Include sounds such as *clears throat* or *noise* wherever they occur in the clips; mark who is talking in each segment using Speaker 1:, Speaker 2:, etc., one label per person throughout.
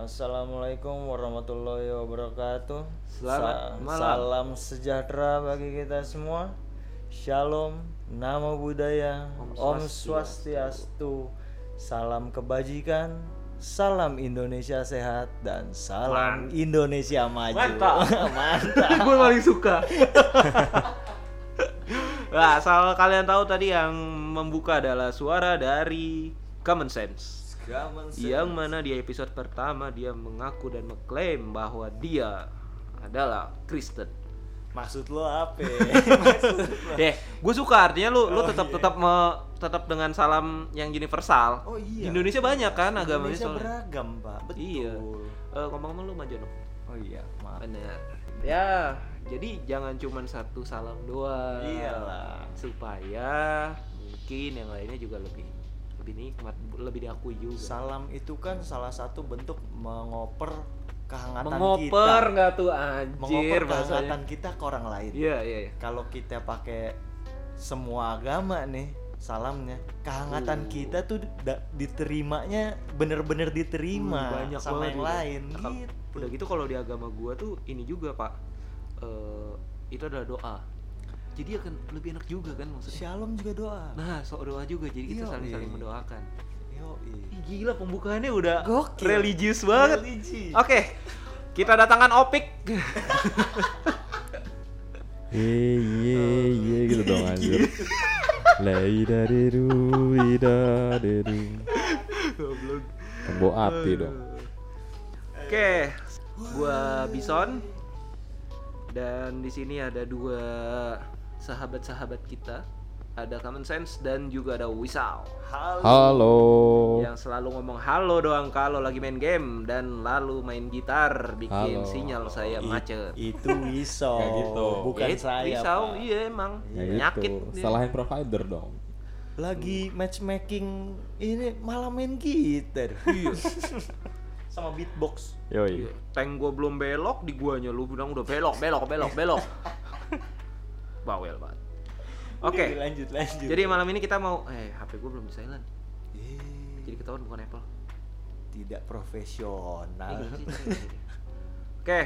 Speaker 1: Assalamualaikum warahmatullahi wabarakatuh.
Speaker 2: Selamat malam.
Speaker 1: Salam sejahtera bagi kita semua. Shalom, namo buddhaya,
Speaker 2: Om
Speaker 1: Om Swastiastu. Salam kebajikan, salam Indonesia sehat dan salam Indonesia maju.
Speaker 2: Mantap. *laughs*
Speaker 1: Mantap. *laughs*
Speaker 2: gue paling suka. nah, asal kalian tahu tadi yang membuka adalah suara dari Common Sense. Yang mana di episode pertama dia mengaku dan mengklaim bahwa dia adalah Kristen.
Speaker 1: Maksud lo apa? *laughs*
Speaker 2: Eh, gue suka artinya lu lu
Speaker 1: Oh,
Speaker 2: tetap
Speaker 1: iya.
Speaker 2: tetap me- tetap dengan salam yang universal.
Speaker 1: Oh iya.
Speaker 2: Di Indonesia banyak kan agamanya
Speaker 1: Indonesia
Speaker 2: soalnya.
Speaker 1: beragam, Pak. Betul.
Speaker 2: Iya. Eh, ngomong-ngomong lu maju dong.
Speaker 1: Oh iya, maaf.
Speaker 2: Benar. Ya, jadi jangan cuman satu salam doang.
Speaker 1: Iyalah.
Speaker 2: Supaya mungkin yang lainnya juga lebih lebih nikmat, lebih diakui juga.
Speaker 1: Salam itu kan salah satu bentuk mengoper kehangatan
Speaker 2: Mengoper
Speaker 1: kita.
Speaker 2: nggak tuh
Speaker 1: Mengoper
Speaker 2: anjir bahasanya.
Speaker 1: kehangatan kita ke orang lain.
Speaker 2: Iya, iya, iya.
Speaker 1: Kalau kita pakai semua agama nih salamnya, kehangatan
Speaker 2: Uh.
Speaker 1: kita tuh da- diterimanya bener-bener diterima
Speaker 2: Uh, banyak
Speaker 1: sama
Speaker 2: banget
Speaker 1: yang
Speaker 2: udah.
Speaker 1: lain.
Speaker 2: Nah,
Speaker 1: gitu.
Speaker 2: Udah gitu kalau di agama gua tuh ini juga, Pak. Eh, itu adalah doa. Jadi akan lebih enak juga kan maksudnya.
Speaker 1: Shalom juga doa.
Speaker 2: Nah, sok doa juga. Jadi kita
Speaker 1: Yoi.
Speaker 2: saling-saling mendoakan.
Speaker 1: Yoi.
Speaker 2: Ih, gila pembukaannya udah
Speaker 1: Gokil.
Speaker 2: religius banget.
Speaker 1: Religi.
Speaker 2: Oke, kita datangkan Opik.
Speaker 3: Ye ye ye gitu dong anjir. Laida deru ida deru. Tembok api dong.
Speaker 2: Oke, gua Bison dan di sini ada dua sahabat-sahabat kita. Ada Common Sense dan juga ada Wisal
Speaker 1: Halo.
Speaker 3: Halo.
Speaker 2: yang selalu ngomong halo doang kalau lagi main game dan lalu main gitar bikin
Speaker 3: Halo.
Speaker 2: sinyal saya
Speaker 1: I-
Speaker 2: macet.
Speaker 1: Itu Wiso,
Speaker 3: Kayak gitu.
Speaker 1: bukan
Speaker 2: Ya,
Speaker 1: saya.
Speaker 2: Wisal,
Speaker 1: Pak.
Speaker 2: iya emang
Speaker 3: Ya
Speaker 2: penyakit.
Speaker 3: gitu.
Speaker 2: dia.
Speaker 3: Salahin provider dong.
Speaker 1: lagi matchmaking ini malah main gitar
Speaker 2: Iya. *laughs*
Speaker 1: sama beatbox
Speaker 3: Yoi.
Speaker 2: Iya. Tank gua belum belok di guanya lu bilang udah belok, belok, belok, belok. *laughs* Bawel banget. Oke. *laughs*
Speaker 1: lanjut lanjut
Speaker 2: Jadi malam ini kita mau eh HP gua belum di silent.
Speaker 1: Eh,
Speaker 2: Jadi ketahuan bukan Apple.
Speaker 1: tidak profesional
Speaker 2: gimana sih? *laughs* Oke.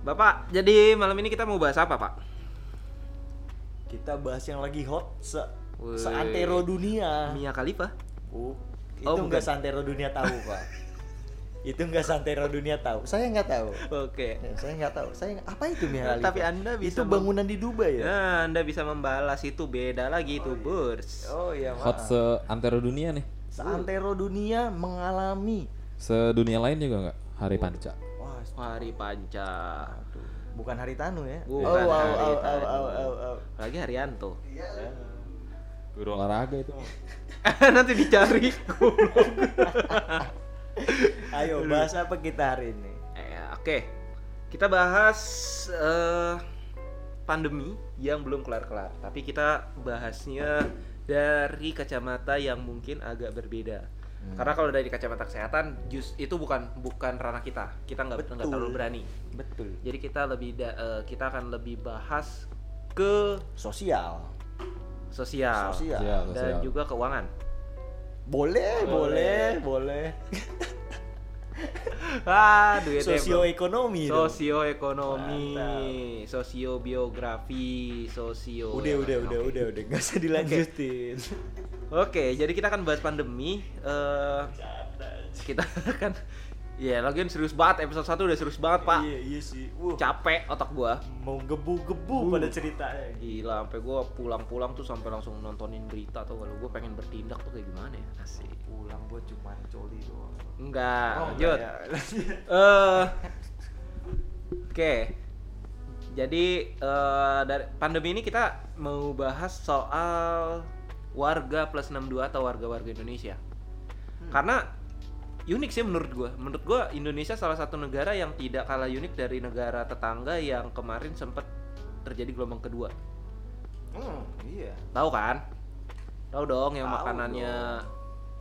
Speaker 2: Bapak, jadi malam ini kita mau bahas apa, Pak?
Speaker 1: kita bahas yang lagi hot se
Speaker 2: Wih.
Speaker 1: seantero dunia
Speaker 2: Mia Khalifa.
Speaker 1: Oh, itu
Speaker 2: Oh,
Speaker 1: enggak
Speaker 2: bukan.
Speaker 1: santero dunia tahu pak *laughs* itu enggak santero dunia tahu saya nggak tahu
Speaker 2: Oke.
Speaker 1: Ya, saya nggak tahu saya nggak- apa itu Mia Khalifa?
Speaker 2: Tapi Anda bisa
Speaker 1: itu bangunan di Dubai ya
Speaker 2: Nah, Anda bisa membalas itu beda lagi itu, Burs.
Speaker 1: oh iya
Speaker 3: Hot
Speaker 1: maaf
Speaker 3: seantero dunia nih.
Speaker 1: seantero dunia mengalami
Speaker 3: Sedunia lain juga nggak? Hari Panca.
Speaker 1: wah
Speaker 2: Hari Panca.
Speaker 1: aduh. bukan hari tanu ya
Speaker 2: Bukan
Speaker 1: oh, wow,
Speaker 2: hari
Speaker 1: oh, oh,
Speaker 2: Tanu.
Speaker 1: oh, oh, oh.
Speaker 2: Lagi Haryanto.
Speaker 3: Guru olahraga itu. *laughs*
Speaker 2: Nanti dicari. *laughs* *laughs*
Speaker 1: ayo bahas apa kita hari ini
Speaker 2: Eh, Oke, kita bahas eh, pandemi yang belum kelar-kelar. Tapi kita bahasnya dari kacamata yang mungkin agak berbeda.
Speaker 1: Hmm.
Speaker 2: Karena kalau dari kacamata kesehatan, jus itu bukan bukan ranah kita. Kita nggak nggak
Speaker 1: Betul.
Speaker 2: terlalu berani.
Speaker 1: betul
Speaker 2: Jadi kita lebih da- eh, kita akan lebih bahas ke
Speaker 1: sosial
Speaker 2: sosial,
Speaker 1: Sosial.
Speaker 3: Sosial,
Speaker 2: dan
Speaker 3: sosial.
Speaker 2: juga keuangan.
Speaker 1: Boleh boleh. boleh *laughs*
Speaker 2: Ah, duit
Speaker 1: sosioekonomi
Speaker 2: sosioekonomi, sosiobiografi, sosio.
Speaker 1: udah udah udah udah udah. Nggak usah dilanjutin.
Speaker 2: Oke, jadi kita akan bahas pandemi. eh kita *laughs* akan ya lagian serius banget episode 1 udah serius banget, Pak.
Speaker 1: iya iya sih Wuh,
Speaker 2: Capek otak gua.
Speaker 1: mau gebu-gebu
Speaker 2: Uh.
Speaker 1: pada ceritanya
Speaker 2: Gila, sampai gua pulang-pulang tuh sampai langsung nontonin berita tuh kalau gua pengen bertindak tuh kayak gimana ya? Asik.
Speaker 1: pulang gua cuma coli doang
Speaker 2: Enggak,
Speaker 1: Oh,
Speaker 2: lanjut.
Speaker 1: enggak
Speaker 2: Eh, Oke. Jadi eh, dari pandemi ini kita mau bahas soal warga plus 62 atau warga-warga Indonesia.
Speaker 1: Hmm.
Speaker 2: Karena unik sih menurut gua. Menurut gua Indonesia salah satu negara yang tidak kalah unik dari negara tetangga yang kemarin sempat terjadi gelombang kedua.
Speaker 1: Hmm, iya.
Speaker 2: Tahu kan? Tahu dong yang
Speaker 1: Tahu
Speaker 2: makanannya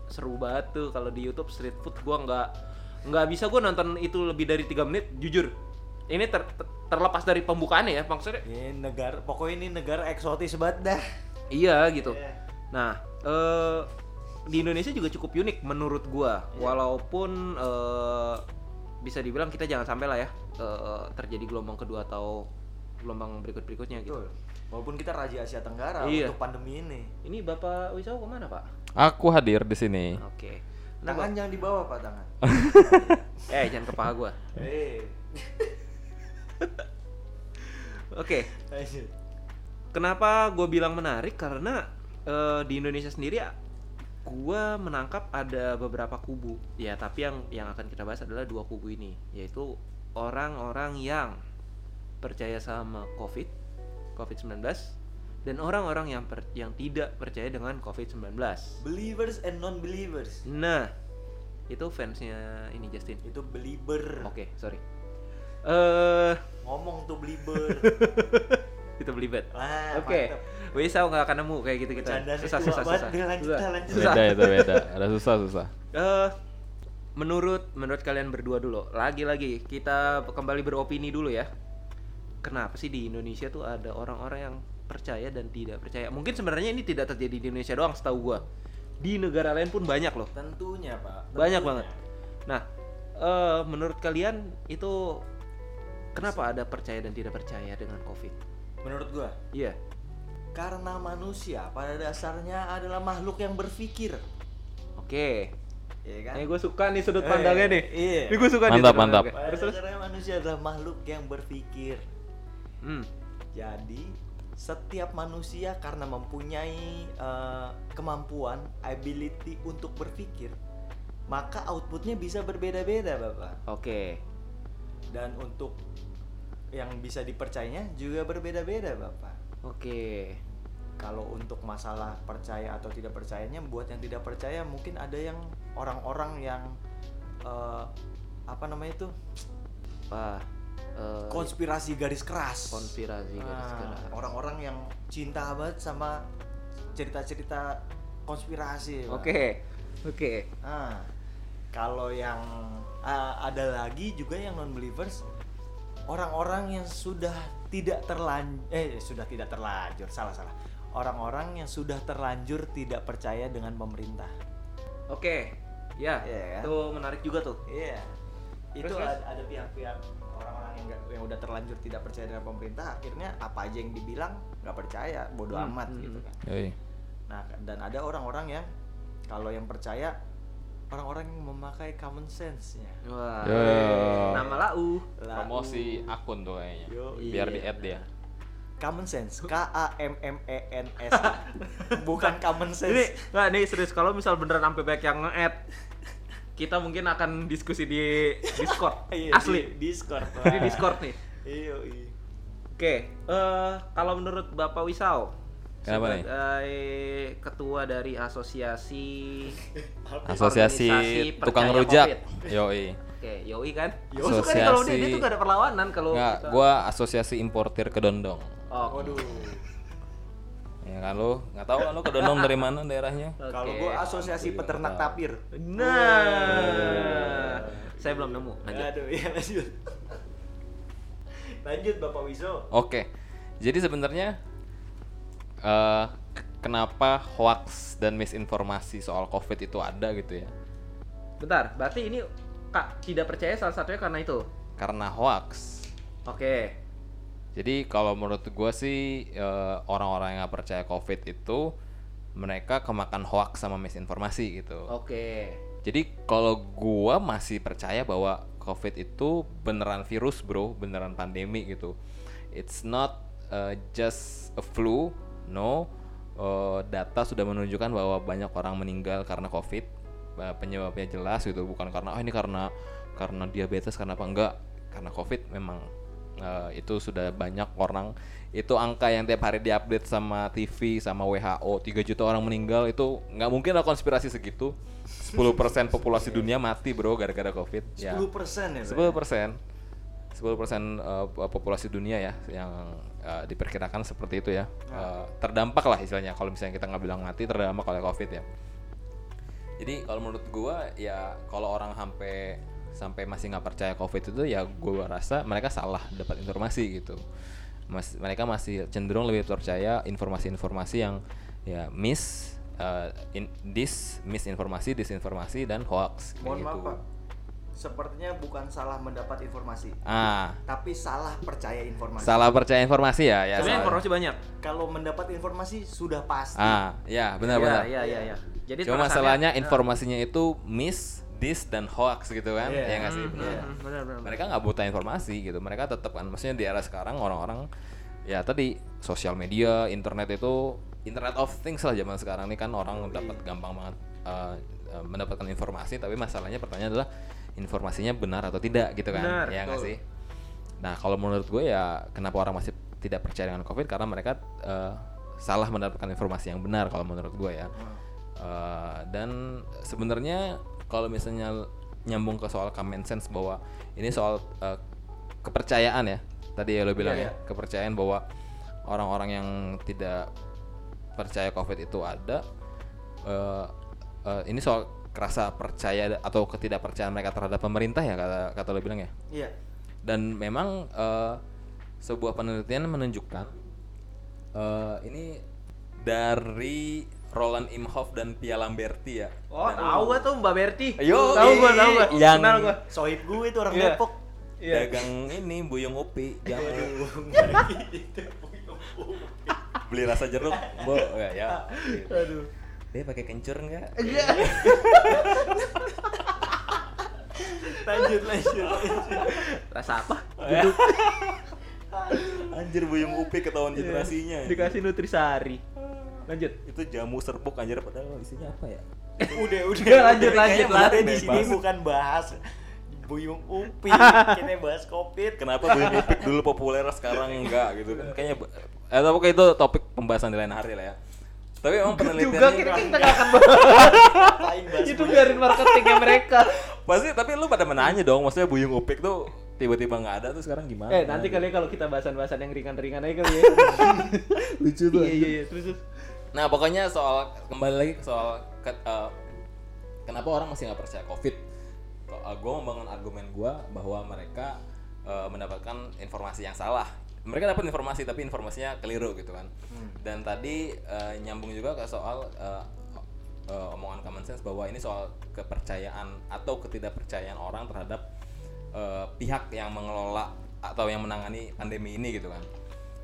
Speaker 2: seru banget tuh kalau di YouTube street food gua nggak nggak bisa gua nonton itu lebih dari tiga menit jujur. Ini ter- ter- terlepas dari pembukaannya ya maksudnya.
Speaker 1: Ini negara, pokoknya ini negara eksotis banget dah.
Speaker 2: Iya gitu.
Speaker 1: Iya.
Speaker 2: Nah, eh di Indonesia juga cukup unik menurut gua. Walaupun eh, bisa dibilang kita jangan sampai lah ya eh, terjadi gelombang kedua atau gelombang berikut berikutnya gitu.
Speaker 1: Betul. Walaupun kita raja Asia Tenggara
Speaker 2: Iya.
Speaker 1: untuk pandemi ini.
Speaker 2: Ini Bapak Wisau ke mana Pak?
Speaker 3: Aku hadir di sini.
Speaker 2: Oke. Nah,
Speaker 1: Tangan jangan dibawa Pak tangan. *laughs*
Speaker 2: eh jangan ke paha gua.
Speaker 1: Eh.
Speaker 2: Oke. Kenapa gue bilang menarik? Karena eh, di Indonesia sendiri gue menangkap ada beberapa kubu. Ya, tapi yang yang akan kita bahas adalah dua kubu ini, yaitu orang-orang yang percaya sama COVID, COVID-19 dan orang-orang yang per- yang tidak percaya dengan COVID-19.
Speaker 1: Believers and non-believers.
Speaker 2: Nah, itu fansnya ini Justin.
Speaker 1: Itu belieber.
Speaker 2: Oke, sorry. Eh,
Speaker 1: Ngomong tuh belieber. *laughs*
Speaker 2: itu belibet.
Speaker 1: Wah,
Speaker 2: Oke.
Speaker 1: mantap.
Speaker 2: Wisau nggak akan nemu kayak gitu gitu.
Speaker 1: Bercandanya
Speaker 2: Susah susah
Speaker 1: banget.
Speaker 2: susah.
Speaker 1: Lanjut
Speaker 2: Susah.
Speaker 1: lanjut.
Speaker 2: Susah.
Speaker 3: Beda itu beda. Ada susah susah.
Speaker 2: Eh, menurut menurut kalian berdua dulu. Lagi-lagi kita kembali beropini dulu ya. Kenapa sih di Indonesia tuh ada orang-orang yang percaya dan tidak percaya? Mungkin sebenarnya ini tidak terjadi di Indonesia doang setahu gua. Di negara lain pun banyak loh.
Speaker 1: Tentunya, Pak.
Speaker 2: Banyak
Speaker 1: Tentunya.
Speaker 2: banget. Nah, eh menurut kalian itu kenapa ada percaya dan tidak percaya dengan COVID?
Speaker 1: Menurut gua,
Speaker 2: Iya.
Speaker 1: karena manusia pada dasarnya adalah makhluk yang berpikir.
Speaker 2: Oke.
Speaker 1: Iya kan?
Speaker 2: Ini gue suka nih sudut
Speaker 1: Eh,
Speaker 2: pandangnya nih.
Speaker 1: iya.
Speaker 2: Ini gue suka nih
Speaker 3: Mantap,
Speaker 2: sudut
Speaker 3: mantap.
Speaker 2: Terus terus.
Speaker 1: dasarnya manusia adalah makhluk yang berpikir.
Speaker 2: Hmm.
Speaker 1: Jadi setiap manusia karena mempunyai eh, kemampuan, ability untuk berpikir, maka outputnya bisa berbeda-beda, bapak.
Speaker 2: Oke.
Speaker 1: Dan untuk yang bisa dipercayanya juga berbeda-beda, bapak.
Speaker 2: Oke.
Speaker 1: Kalau untuk masalah percaya atau tidak percayanya, buat yang tidak percaya mungkin ada yang orang-orang yang eh, apa namanya itu
Speaker 2: Wah. eh,
Speaker 1: konspirasi garis keras.
Speaker 2: konspirasi garis
Speaker 1: Nah,
Speaker 2: keras.
Speaker 1: orang-orang yang cinta banget sama cerita-cerita konspirasi.
Speaker 2: Oke. Oke.
Speaker 1: Nah, kalau yang ah, ada lagi juga yang non believers, orang-orang yang sudah tidak terlanjur, eh sudah tidak terlanjur, salah salah. Orang-orang yang sudah terlanjur tidak percaya dengan pemerintah.
Speaker 2: Oke. Ya.
Speaker 1: Iya kan?
Speaker 2: Itu menarik juga tuh.
Speaker 1: Iya. Itu
Speaker 2: Terus,
Speaker 1: ada, ada pihak-pihak orang-orang yang nggak- yang udah terlanjur tidak percaya dengan pemerintah, akhirnya apa aja yang dibilang nggak percaya, bodoh
Speaker 2: Hmm,
Speaker 1: amat
Speaker 2: hmm,
Speaker 1: gitu kan.
Speaker 3: Yoi.
Speaker 1: Nah, dan ada orang-orang yang kalau yang percaya orang-orang yang memakai common sense-nya.
Speaker 2: Wah.
Speaker 3: Yo.
Speaker 2: Nama lau.
Speaker 3: Promosi akun tuh kayaknya.
Speaker 1: Yo,
Speaker 3: Biar
Speaker 1: iya,
Speaker 3: di add dia.
Speaker 1: Common sense, *laughs* K A M M E N S. *laughs* Bukan common
Speaker 2: Ini
Speaker 1: sense.
Speaker 2: nggak nih serius kalau misal beneran sampai banyak yang nge-add kita mungkin akan diskusi di Discord. *laughs*
Speaker 1: Iya,
Speaker 2: Asli.
Speaker 1: di Discord.
Speaker 2: Di Discord nih.
Speaker 1: Iya, iya.
Speaker 2: Oke, eh kalau menurut Bapak Wisau
Speaker 3: Kenapa nih?
Speaker 2: sebagai ketua dari asosiasi *laughs*
Speaker 3: Asosiasi tukang rujak.
Speaker 2: Covid.
Speaker 3: Yoi.
Speaker 2: Oke, Yoi kan?
Speaker 1: Yo.
Speaker 2: Gue suka nih kalau dia,
Speaker 3: Asosiasi-
Speaker 2: dia tuh gak ada perlawanan kalau
Speaker 3: Enggak,
Speaker 2: kita-
Speaker 3: gua asosiasi importir kedondong.
Speaker 2: Oh,
Speaker 1: Waduh.
Speaker 3: Ya kan lu? Nggak tahu kan lu kedondong dari mana daerahnya?
Speaker 2: oke.
Speaker 1: Kalau gua asosiasi peternak tapir.
Speaker 2: Nah, saya belum nemu. Lanjut.
Speaker 1: Aduh, ya lanjut. *laughs* lanjut Bapak Wiso.
Speaker 3: Oke. Jadi sebenarnya eh kenapa hoax dan misinformasi soal Covid itu ada gitu ya?
Speaker 2: Bentar, berarti ini Kak tidak percaya salah satunya karena itu.
Speaker 3: Karena hoax.
Speaker 2: Oke.
Speaker 3: Jadi kalau menurut gue sih eh, orang-orang yang nggak percaya COVID itu mereka kemakan hoax sama misinformasi gitu.
Speaker 2: Oke.
Speaker 3: Jadi kalau gua masih percaya bahwa COVID itu beneran virus bro, beneran pandemi gitu. It's not uh, just a flu, no. Uh, data sudah menunjukkan bahwa banyak orang meninggal karena COVID. Penyebabnya jelas gitu, bukan karena oh ini karena karena diabetes karena apa enggak, karena COVID memang uh, itu sudah banyak orang itu angka yang tiap hari diupdate sama TV sama WHO 3 juta orang meninggal itu nggak mungkin lah konspirasi segitu 10% populasi dunia mati bro gara-gara covid ya
Speaker 1: 10% ya, Pak?
Speaker 3: 10 persen 10 persen uh, populasi dunia ya yang uh, diperkirakan seperti itu ya Uh, terdampak lah istilahnya kalau misalnya kita nggak bilang mati terdampak oleh covid ya jadi kalau menurut gua ya kalau orang sampai sampai masih nggak percaya covid itu ya gua rasa mereka salah dapat informasi gitu Mas, mereka masih cenderung lebih percaya informasi-informasi yang ya miss uh, in, dis misinformasi, disinformasi dan hoax.
Speaker 1: Mohon maaf
Speaker 3: gitu.
Speaker 1: Pak. Sepertinya bukan salah mendapat informasi,
Speaker 3: Ah,
Speaker 1: tapi salah percaya informasi.
Speaker 3: salah percaya informasi ya, ya.
Speaker 2: Sebenarnya
Speaker 3: salah.
Speaker 2: informasi banyak.
Speaker 1: Kalau mendapat informasi sudah pasti.
Speaker 3: Ah, ya benar-benar.
Speaker 2: Iya, iya, iya. Jadi
Speaker 3: Cuma masalahnya informasinya itu miss, dis dan hoax gitu kan?
Speaker 1: Iya.
Speaker 3: Ya nggak sih?
Speaker 2: Hmm,
Speaker 3: Benar.
Speaker 2: hmm, benar, benar.
Speaker 3: Mereka nggak buta informasi gitu. Mereka tetap kan, maksudnya di era sekarang orang-orang ya tadi sosial media, internet itu internet of things lah zaman sekarang ini kan orang dapat gampang banget uh, uh, mendapatkan informasi. Tapi masalahnya pertanyaan adalah informasinya benar atau tidak gitu kan?
Speaker 2: Benar,
Speaker 3: ya nggak sih? Nah kalau menurut gue ya kenapa orang masih tidak percaya dengan covid karena mereka uh, salah mendapatkan informasi yang benar kalau menurut gue ya. Uh, dan sebenarnya kalau misalnya nyambung ke soal common sense bahwa ini soal uh, kepercayaan ya tadi ya lo bilang
Speaker 1: Iya,
Speaker 3: ya kepercayaan bahwa orang-orang yang tidak percaya covid itu ada uh, uh, ini soal kerasa percaya atau ketidakpercayaan mereka terhadap pemerintah ya kata kata lo bilang ya
Speaker 1: Iya.
Speaker 3: dan memang eh, sebuah penelitian menunjukkan eh, ini dari Roland Imhoff dan Pia Lamberti ya.
Speaker 2: Oh, tahu gua tuh Mbak Berti.
Speaker 3: Ayo,
Speaker 2: tahu gua, tahu gua.
Speaker 3: yang-
Speaker 2: Kenal gua.
Speaker 1: Sohib gue itu orang
Speaker 2: Iya.
Speaker 1: Depok.
Speaker 2: Iya.
Speaker 3: Dagang ini buyung upi, jamu. Beli rasa jeruk, bo ya. ya.
Speaker 2: Aduh.
Speaker 3: Dia pakai kencur enggak?
Speaker 1: lanjut, lanjut, lanjut.
Speaker 2: Rasa apa?
Speaker 3: Anjir buyung upi ketahuan generasinya.
Speaker 2: Dikasih nutrisari. Lanjut.
Speaker 3: Itu jamu serbuk anjir padahal isinya apa ya?
Speaker 1: udah, udah.
Speaker 2: Udah, lanjut,
Speaker 1: Kayaknya
Speaker 2: lanjut, lanjut.
Speaker 1: di sini
Speaker 3: Bebas.
Speaker 1: bukan bahas buyung upi, *laughs* kita bahas covid.
Speaker 3: Kenapa buyung upi dulu populer sekarang enggak gitu kan? Kayaknya eh tapi itu topik pembahasan di lain hari lah ya. Tapi emang penelitiannya
Speaker 2: Juga kira kita nggak akan Itu biarin marketingnya mereka.
Speaker 3: Pasti tapi lu pada menanya dong, maksudnya Buyung Upik tuh tiba-tiba nggak ada tuh sekarang gimana?
Speaker 2: Eh, nanti kali ya kalau kita bahasan-bahasan yang ringan-ringan aja kali ya. *laughs*
Speaker 3: lucu
Speaker 2: Iya, iya, iya. Terus.
Speaker 3: Nah pokoknya soal kembali lagi ke soal ke- eh, kenapa orang masih nggak percaya COVID? gue membangun argumen gue bahwa mereka eh, mendapatkan informasi yang salah. Mereka dapat informasi tapi informasinya keliru gitu kan. Dan tadi eh, nyambung juga ke soal eh, eh, omongan common sense bahwa ini soal kepercayaan atau ketidakpercayaan orang terhadap eh, pihak yang mengelola atau yang menangani pandemi ini gitu kan.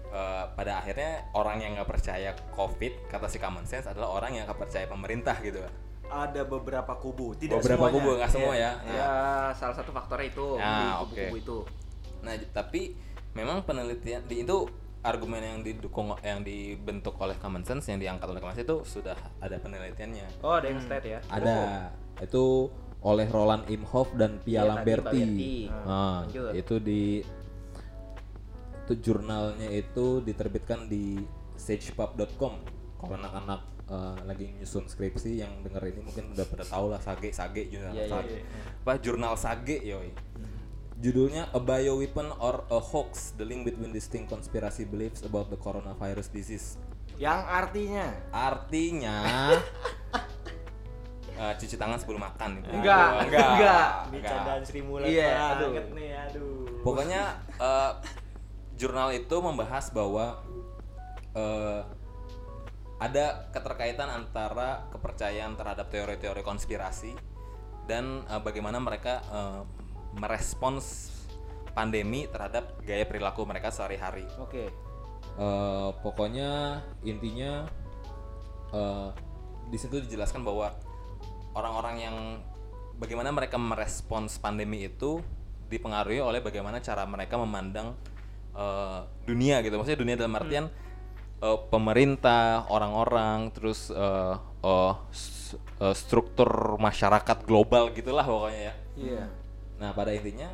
Speaker 3: Eh, pada akhirnya orang yang nggak percaya COVID kata si common sense adalah orang yang nggak percaya pemerintah gitu kan.
Speaker 1: Ada beberapa kubu, tidak
Speaker 3: Beberapa
Speaker 1: semuanya.
Speaker 3: kubu nggak semua
Speaker 1: Iya.
Speaker 3: ya.
Speaker 2: Ya, salah satu faktornya itu
Speaker 3: Ya, oke.
Speaker 2: kubu-kubu itu.
Speaker 3: Nah, tapi memang penelitian di itu argumen yang didukung yang dibentuk oleh common sense yang diangkat oleh common sense itu sudah ada penelitiannya.
Speaker 2: Oh, ada yang state ya.
Speaker 4: Ada itu oleh Roland Imhoff dan Pia
Speaker 2: Iya, tadi
Speaker 4: Lamberti.
Speaker 2: Lamberti.
Speaker 4: Nah,
Speaker 2: Lanjut.
Speaker 4: itu di itu jurnalnya itu diterbitkan di sagepub.com. Kalau anak-anak eh, lagi nyusun skripsi yang denger ini mungkin udah pada tahu lah Sage Sage jurnal
Speaker 2: Iya, iya,
Speaker 4: Sage.
Speaker 3: Apa jurnal Sage yoi.
Speaker 4: Judulnya A Bioweapon or a Hoax: The Link Between Distinct Conspiracy Beliefs About the Coronavirus Disease.
Speaker 1: Yang artinya
Speaker 3: Artinya *laughs* eh, cuci tangan sebelum makan itu.
Speaker 2: Enggak,
Speaker 3: Aduh, enggak.
Speaker 2: enggak.
Speaker 1: bercandaan Sri Mulat
Speaker 2: Iya,
Speaker 1: banget
Speaker 2: aduh.
Speaker 1: nih, aduh.
Speaker 3: Pokoknya eh, jurnal itu membahas bahwa eh, ada keterkaitan antara kepercayaan terhadap teori-teori konspirasi dan eh, bagaimana mereka eh, merespons pandemi terhadap gaya perilaku mereka sehari-hari.
Speaker 2: Oke.
Speaker 4: Eh, pokoknya intinya
Speaker 3: Eh, di situ dijelaskan bahwa orang-orang yang bagaimana mereka merespons pandemi itu dipengaruhi oleh bagaimana cara mereka memandang eh, dunia gitu maksudnya dunia dalam artian eh, pemerintah orang-orang terus s- eh, struktur masyarakat global gitulah pokoknya ya
Speaker 2: Iya.
Speaker 3: Nah pada intinya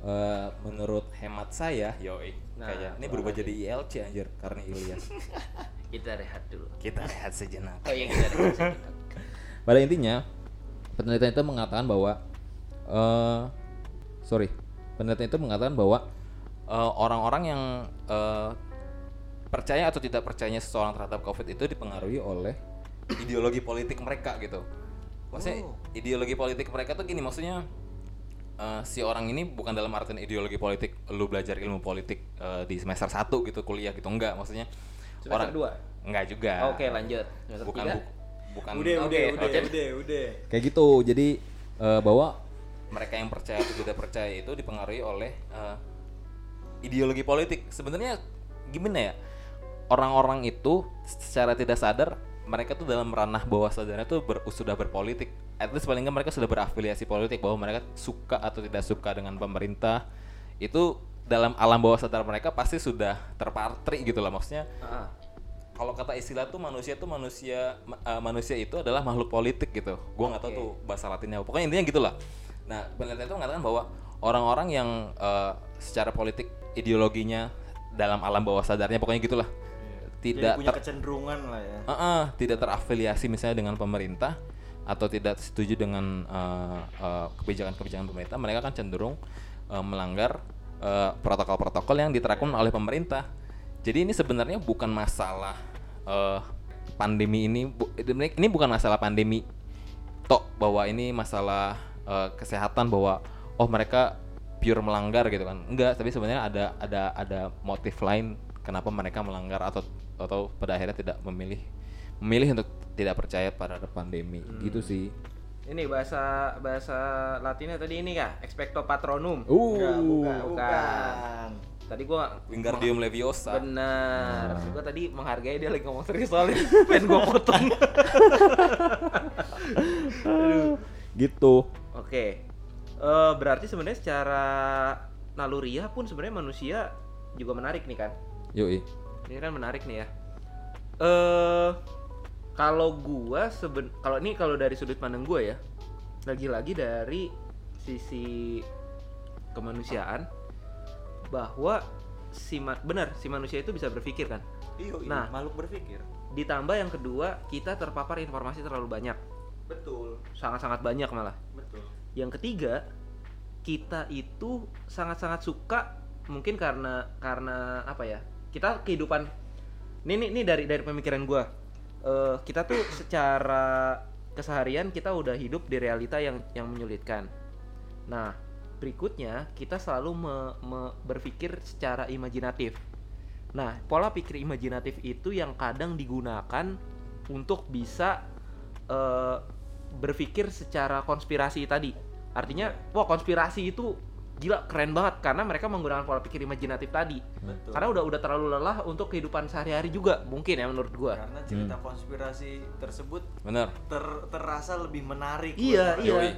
Speaker 3: eh, menurut hemat saya yoi
Speaker 2: Nah,
Speaker 3: kayak ini berubah jadi ILC anjir karena Ilyas *laughs*
Speaker 2: Kita rehat dulu.
Speaker 3: kita lihat sejenak
Speaker 2: Oh iya, kita rehat.
Speaker 4: pada intinya penelitian itu mengatakan bahwa eh sorry penelitian itu mengatakan bahwa
Speaker 3: Eh, orang-orang yang eh, percaya atau tidak percayanya seseorang terhadap COVID itu dipengaruhi oleh ideologi politik mereka gitu. Maksudnya
Speaker 1: Oh.
Speaker 3: ideologi politik mereka tuh gini maksudnya eh, si orang ini bukan dalam artian ideologi politik lu belajar ilmu politik eh, di semester 1 gitu kuliah gitu enggak maksudnya
Speaker 2: Semester dua?
Speaker 3: enggak juga.
Speaker 2: Oke, lanjut. Semester
Speaker 3: bukan
Speaker 2: tiga?
Speaker 3: buku- bukan
Speaker 1: udah,
Speaker 3: Oke,
Speaker 1: udah, udah,
Speaker 3: oke.
Speaker 1: udah, udah.
Speaker 4: Kayak gitu. Jadi eh, bahwa
Speaker 3: mereka yang percaya atau tidak percaya itu dipengaruhi oleh eh, ideologi politik. Sebenarnya gimana ya? Orang-orang itu secara tidak sadar mereka tuh dalam ranah bawah sadarnya tuh ber- sudah berpolitik. At least paling nggak mereka sudah berafiliasi politik bahwa mereka suka atau tidak suka dengan pemerintah. Itu dalam alam bawah sadar mereka pasti sudah terpatri gitu lah maksudnya.
Speaker 2: Ah.
Speaker 3: Kalau kata istilah tuh manusia tuh manusia ma- eh, manusia itu adalah makhluk politik gitu. Gua nggak tahu
Speaker 2: Oke.
Speaker 3: tuh bahasa latinnya. Pokoknya intinya gitulah. Nah, penelitian itu mengatakan bahwa orang-orang yang eh, secara politik ideologinya dalam alam bawah sadarnya pokoknya gitulah.
Speaker 1: Jadi
Speaker 3: Tidak
Speaker 1: punya
Speaker 3: ter-
Speaker 1: kecenderungan lah ya.
Speaker 3: Uh-uh, tidak terafiliasi misalnya dengan pemerintah atau tidak setuju dengan uh, uh, kebijakan-kebijakan pemerintah, mereka kan cenderung uh, melanggar uh, protokol-protokol yang diterapkan oleh pemerintah. Jadi ini sebenarnya bukan masalah uh, pandemi ini, bu- ini bukan masalah pandemi tok bahwa ini masalah uh, kesehatan bahwa oh mereka pure melanggar gitu kan enggak tapi sebenarnya ada ada ada motif lain kenapa mereka melanggar atau atau pada akhirnya tidak memilih memilih untuk tidak percaya pada
Speaker 4: pandemi
Speaker 3: Hmm.
Speaker 4: gitu sih.
Speaker 2: Ini bahasa bahasa Latinnya tadi ini kah? Expecto patronum.
Speaker 4: Uh,
Speaker 1: Enggak, bukan,
Speaker 2: bukan.
Speaker 1: bukan.
Speaker 2: Tadi gua
Speaker 3: Wingardium Leviosa
Speaker 2: benar. Gua tadi menghargai dia lagi ngomong serius soalnya *laughs* pengen gua potong. *laughs*
Speaker 4: gitu.
Speaker 2: Oke. Eh, berarti sebenarnya secara naluriah pun sebenarnya manusia juga menarik nih kan?
Speaker 4: Yoi.
Speaker 2: Ini kan menarik nih ya. Eh kalau gua seben kalau ini kalau dari sudut pandang gua ya, lagi-lagi dari sisi kemanusiaan bahwa si ma- benar si manusia itu bisa berpikir kan.
Speaker 1: Iya, iya,
Speaker 2: Nah.
Speaker 1: makhluk berpikir.
Speaker 2: Ditambah yang kedua, kita terpapar informasi terlalu banyak.
Speaker 1: Betul,
Speaker 2: Sangat-sangat banyak malah.
Speaker 1: betul.
Speaker 2: Yang ketiga, kita itu sangat-sangat suka mungkin karena karena apa ya? Kita kehidupan ini ini, ini dari dari pemikiran gua. Eh, kita tuh secara keseharian kita udah hidup di realita yang yang menyulitkan. Nah, berikutnya kita selalu me- me- berpikir secara imajinatif. Nah, pola pikir imajinatif itu yang kadang digunakan untuk bisa eh, berpikir secara konspirasi tadi. Artinya, wah konspirasi itu gila keren banget karena mereka menggunakan pola pikir imajinatif tadi.
Speaker 1: Betul.
Speaker 2: Karena udah udah terlalu lelah untuk kehidupan sehari-hari juga mungkin ya menurut gua.
Speaker 1: Karena cerita konspirasi tersebut
Speaker 3: benar
Speaker 1: ter- terasa lebih menarik.
Speaker 2: Iya, iya.
Speaker 3: Yoi.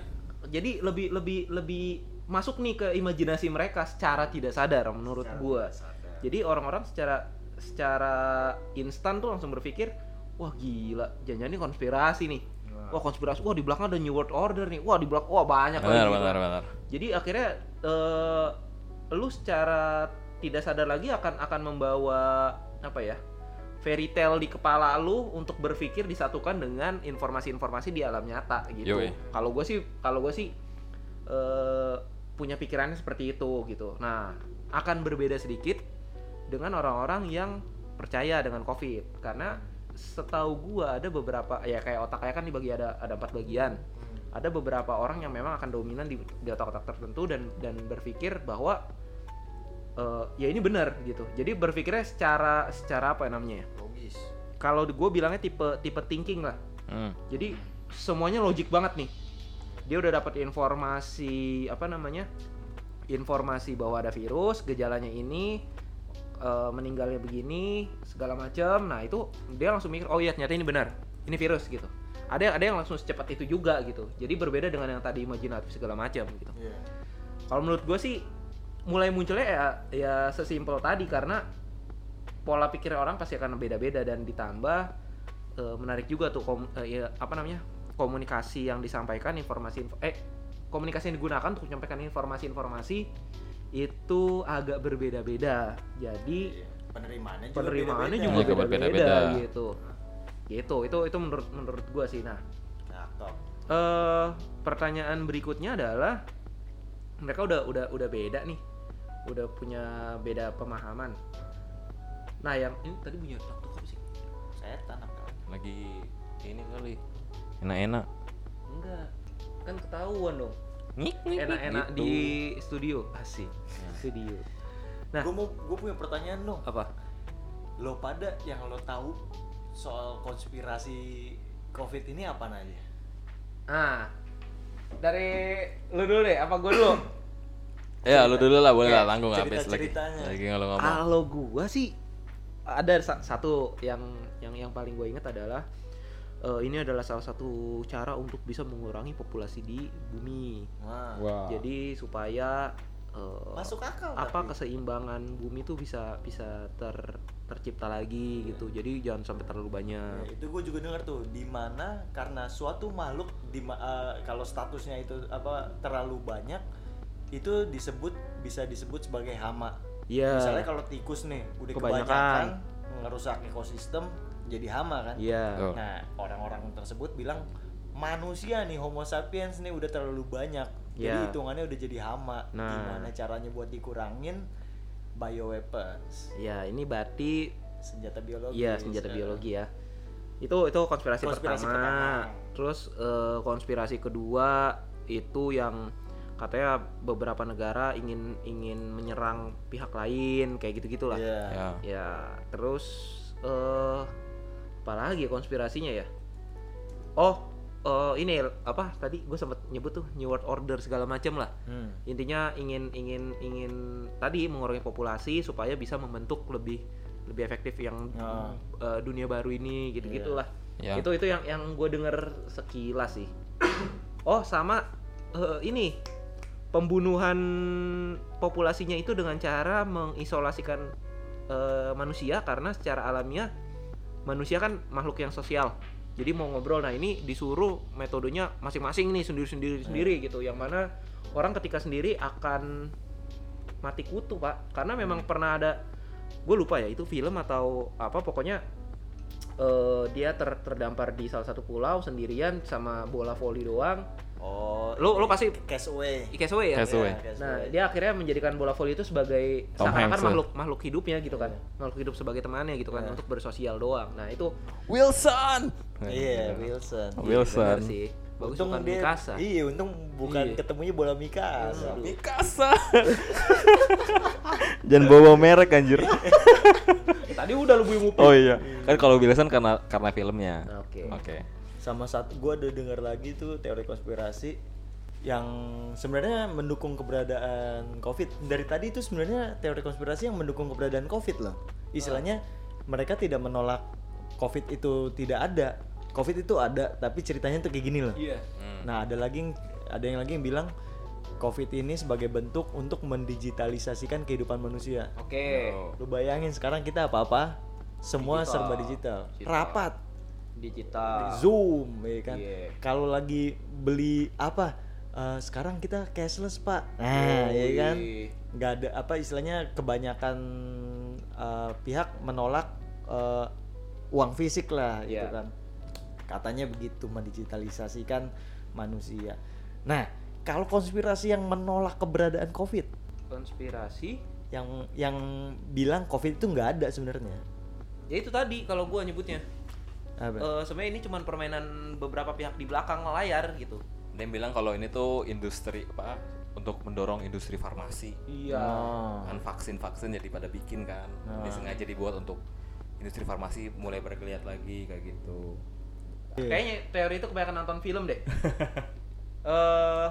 Speaker 2: Jadi lebih lebih lebih masuk nih ke imajinasi mereka secara tidak sadar menurut
Speaker 1: Secara
Speaker 2: gua.
Speaker 1: sadar.
Speaker 2: Jadi orang-orang secara secara instan tuh langsung berpikir, wah gila, jangan-jangan ini konspirasi nih. Wah konspirasi, wah di belakang ada New World Order nih. Wah di belakang, wah banyak
Speaker 3: benar
Speaker 2: gitu.
Speaker 3: benar benar
Speaker 2: Jadi akhirnya eh, lu secara tidak sadar lagi akan akan membawa apa ya? fairy tale di kepala lu untuk berpikir disatukan dengan informasi-informasi di alam nyata gitu. Kalau gue sih kalau gue sih eh, punya pikirannya seperti itu gitu. Nah, akan berbeda sedikit dengan orang-orang yang percaya dengan COVID karena setahu gua ada beberapa ya kayak otak kayak kan dibagi ada ada empat bagian ada beberapa orang yang memang akan dominan di, di otak-otak tertentu dan dan berpikir bahwa eh, ya ini benar gitu jadi berpikirnya secara secara apa ya namanya ya?
Speaker 1: logis.
Speaker 2: kalau gue bilangnya tipe tipe thinking lah
Speaker 3: Hmm.
Speaker 2: jadi semuanya logik banget nih dia udah dapat informasi apa namanya informasi bahwa ada virus gejalanya ini eh, meninggalnya begini segala macam nah itu dia langsung mikir oh iya ternyata ini benar ini virus gitu ada ada yang langsung secepat itu juga gitu jadi berbeda dengan yang tadi imajinatif segala macam gitu
Speaker 1: Iya.
Speaker 2: kalau menurut gue sih mulai munculnya ya ya sesimpel tadi karena pola pikir orang pasti akan beda-beda dan ditambah eh, menarik juga tuh kom- eh, ya, apa namanya komunikasi yang disampaikan informasi info- eh komunikasi yang digunakan untuk menyampaikan informasi-informasi itu agak berbeda-beda jadi
Speaker 1: Iya. Penerimaannya juga
Speaker 2: penerimaannya
Speaker 1: beda-beda.
Speaker 2: juga
Speaker 3: Juga
Speaker 2: beda-beda
Speaker 3: berbeda-beda.
Speaker 2: gitu gitu itu itu menurut menurut gue sih nah.
Speaker 1: Nah, top.
Speaker 2: eh pertanyaan berikutnya adalah mereka udah udah udah beda nih. Udah punya beda pemahaman. Nah yang ini tadi punya tuk apa sih?
Speaker 1: Setan apa?
Speaker 3: lagi ini kali enak-enak.
Speaker 2: Enggak. Kan ketahuan dong. Enak-enak
Speaker 3: gitu.
Speaker 2: di studio. Asik. Studio. Nah.
Speaker 1: Gue mau gue punya pertanyaan dong.
Speaker 2: apa?
Speaker 1: Lo pada yang lo tahu soal konspirasi COVID ini apa aja?
Speaker 2: Ah, dari lu dulu deh, apa gue dulu? *clears throat*
Speaker 3: Ya, lu dulu lah, boleh lah, tanggung habis lagi. Lagi kalau ngomong.
Speaker 2: Kalau gua sih ada sa- satu yang yang yang paling gue ingat adalah eh, ini adalah salah satu cara untuk bisa mengurangi populasi di bumi.
Speaker 1: Wah.
Speaker 2: Jadi supaya eh,
Speaker 1: Masuk akal
Speaker 2: apa
Speaker 1: tapi.
Speaker 2: keseimbangan bumi tuh bisa bisa ter tercipta lagi gitu. Jadi jangan sampai terlalu
Speaker 1: Ya,
Speaker 2: banyak.
Speaker 1: itu gue juga dengar tuh di mana karena suatu makhluk di ma- eh, kalau statusnya itu apa terlalu banyak itu disebut bisa disebut sebagai hama.
Speaker 2: Iya.
Speaker 1: Misalnya kalau tikus nih udah
Speaker 2: Kebanyakan.
Speaker 1: kebanyakan, ngerusak ekosistem jadi hama kan.
Speaker 2: Iya.
Speaker 3: Tuh.
Speaker 1: Nah, orang-orang tersebut bilang manusia nih Homo sapiens nih udah terlalu banyak. Jadi
Speaker 2: Iya.
Speaker 1: hitungannya udah jadi hama.
Speaker 2: Nah.
Speaker 1: Gimana caranya buat dikurangin bioweapons,
Speaker 2: Ya, ini berarti
Speaker 1: senjata biologi.
Speaker 2: Iya senjata biologi ya. Itu itu konspirasi,
Speaker 1: Konspirasi
Speaker 2: pertama.
Speaker 1: pertama.
Speaker 2: Terus eh, konspirasi kedua itu yang katanya beberapa negara ingin ingin menyerang pihak lain kayak gitu gitulah.
Speaker 1: Iya.
Speaker 3: Ya.
Speaker 2: Ya terus eh apa lagi ya konspirasinya ya? Oh eh, ini apa tadi gue sempat nyebut tuh New World Order segala macam lah.
Speaker 1: Hmm.
Speaker 2: Intinya ingin ingin ingin tadi mengurangi populasi supaya bisa membentuk lebih lebih efektif yang
Speaker 1: Ah.
Speaker 2: eh, dunia baru ini gitu gitulah.
Speaker 3: Ya.
Speaker 2: Itu itu yang yang gue denger sekilas sih. *coughs* oh sama eh, ini pembunuhan populasinya itu dengan cara mengisolasikan eh, manusia karena secara alamiah manusia kan makhluk yang sosial. Jadi mau ngobrol, nah ini disuruh metodenya masing-masing nih sendiri-sendiri sendiri gitu. Yang mana orang ketika sendiri akan mati kutu pak, karena memang pernah ada, gue lupa ya itu film atau apa pokoknya eh, dia ter- terdampar di salah satu pulau sendirian sama bola voli doang.
Speaker 1: Oh,
Speaker 2: Lo lo pasti
Speaker 1: cast away.
Speaker 2: Castaway ya.
Speaker 3: Cast Away.
Speaker 1: Iya, cast
Speaker 2: Nah, dia akhirnya menjadikan bola voli itu sebagai seakan-akan
Speaker 3: ya.
Speaker 2: makhluk makhluk hidupnya gitu kan. Makhluk hidup sebagai temannya gitu kan
Speaker 1: Iya.
Speaker 2: untuk bersosial doang. Nah, itu
Speaker 3: Wilson.
Speaker 1: Iya, Wilson.
Speaker 3: Wilson.
Speaker 2: bener sih. Bagus
Speaker 1: untung
Speaker 2: bukan
Speaker 1: dia,
Speaker 2: Mikasa.
Speaker 1: Iya, untung bukan
Speaker 2: Iya.
Speaker 1: ketemunya bola Mikasa.
Speaker 3: Mikasa. *laughs* Jangan bawa merek anjir.
Speaker 2: Tadi udah lu buyung
Speaker 3: Oh iya. Kan kalau Wilson karena karena filmnya.
Speaker 2: Oke.
Speaker 3: Oke.
Speaker 1: Sama satu gua ada dengar lagi tuh teori konspirasi yang sebenarnya mendukung keberadaan Covid. Dari tadi itu sebenarnya teori konspirasi yang mendukung keberadaan Covid loh. Istilahnya mereka tidak menolak Covid itu tidak ada. Covid itu ada, tapi ceritanya tuh kayak gini loh.
Speaker 2: Iya.
Speaker 1: Nah, ada lagi yang- ada yang lagi yang bilang Covid ini sebagai bentuk untuk mendigitalisasikan kehidupan manusia.
Speaker 2: Oke.
Speaker 1: Lu bayangin sekarang kita apa-apa semua
Speaker 2: Digital.
Speaker 1: serba digital.
Speaker 2: Digital.
Speaker 1: Rapat,
Speaker 2: Digital.
Speaker 1: Zoom, ya kan.
Speaker 2: Iya.
Speaker 1: Kalau lagi beli apa? eh, sekarang kita cashless, Pak. Nah, ya kan. Nggak ada apa istilahnya kebanyakan eh, pihak menolak eh, uang fisik lah gitu
Speaker 2: Iya.
Speaker 1: kan katanya begitu mendigitalisasikan manusia nah kalau konspirasi yang menolak keberadaan covid
Speaker 2: Konspirasi.
Speaker 1: yang yang bilang covid itu nggak ada sebenarnya
Speaker 2: Ya itu tadi kalau gua nyebutnya.
Speaker 1: Apa?
Speaker 2: Eh, sebenarnya ini cuma permainan beberapa pihak di belakang layar gitu.
Speaker 3: Dia bilang kalau ini tuh industri apa untuk mendorong industri farmasi.
Speaker 2: Iya.
Speaker 1: Oh.
Speaker 3: Kan vaksin-vaksin jadi pada bikin kan. Ini
Speaker 1: Ah.
Speaker 3: sengaja dibuat untuk industri farmasi mulai bergeliat lagi kayak gitu.
Speaker 1: Iya.
Speaker 2: Kayaknya teori itu kebanyakan nonton film deh. *laughs* Eh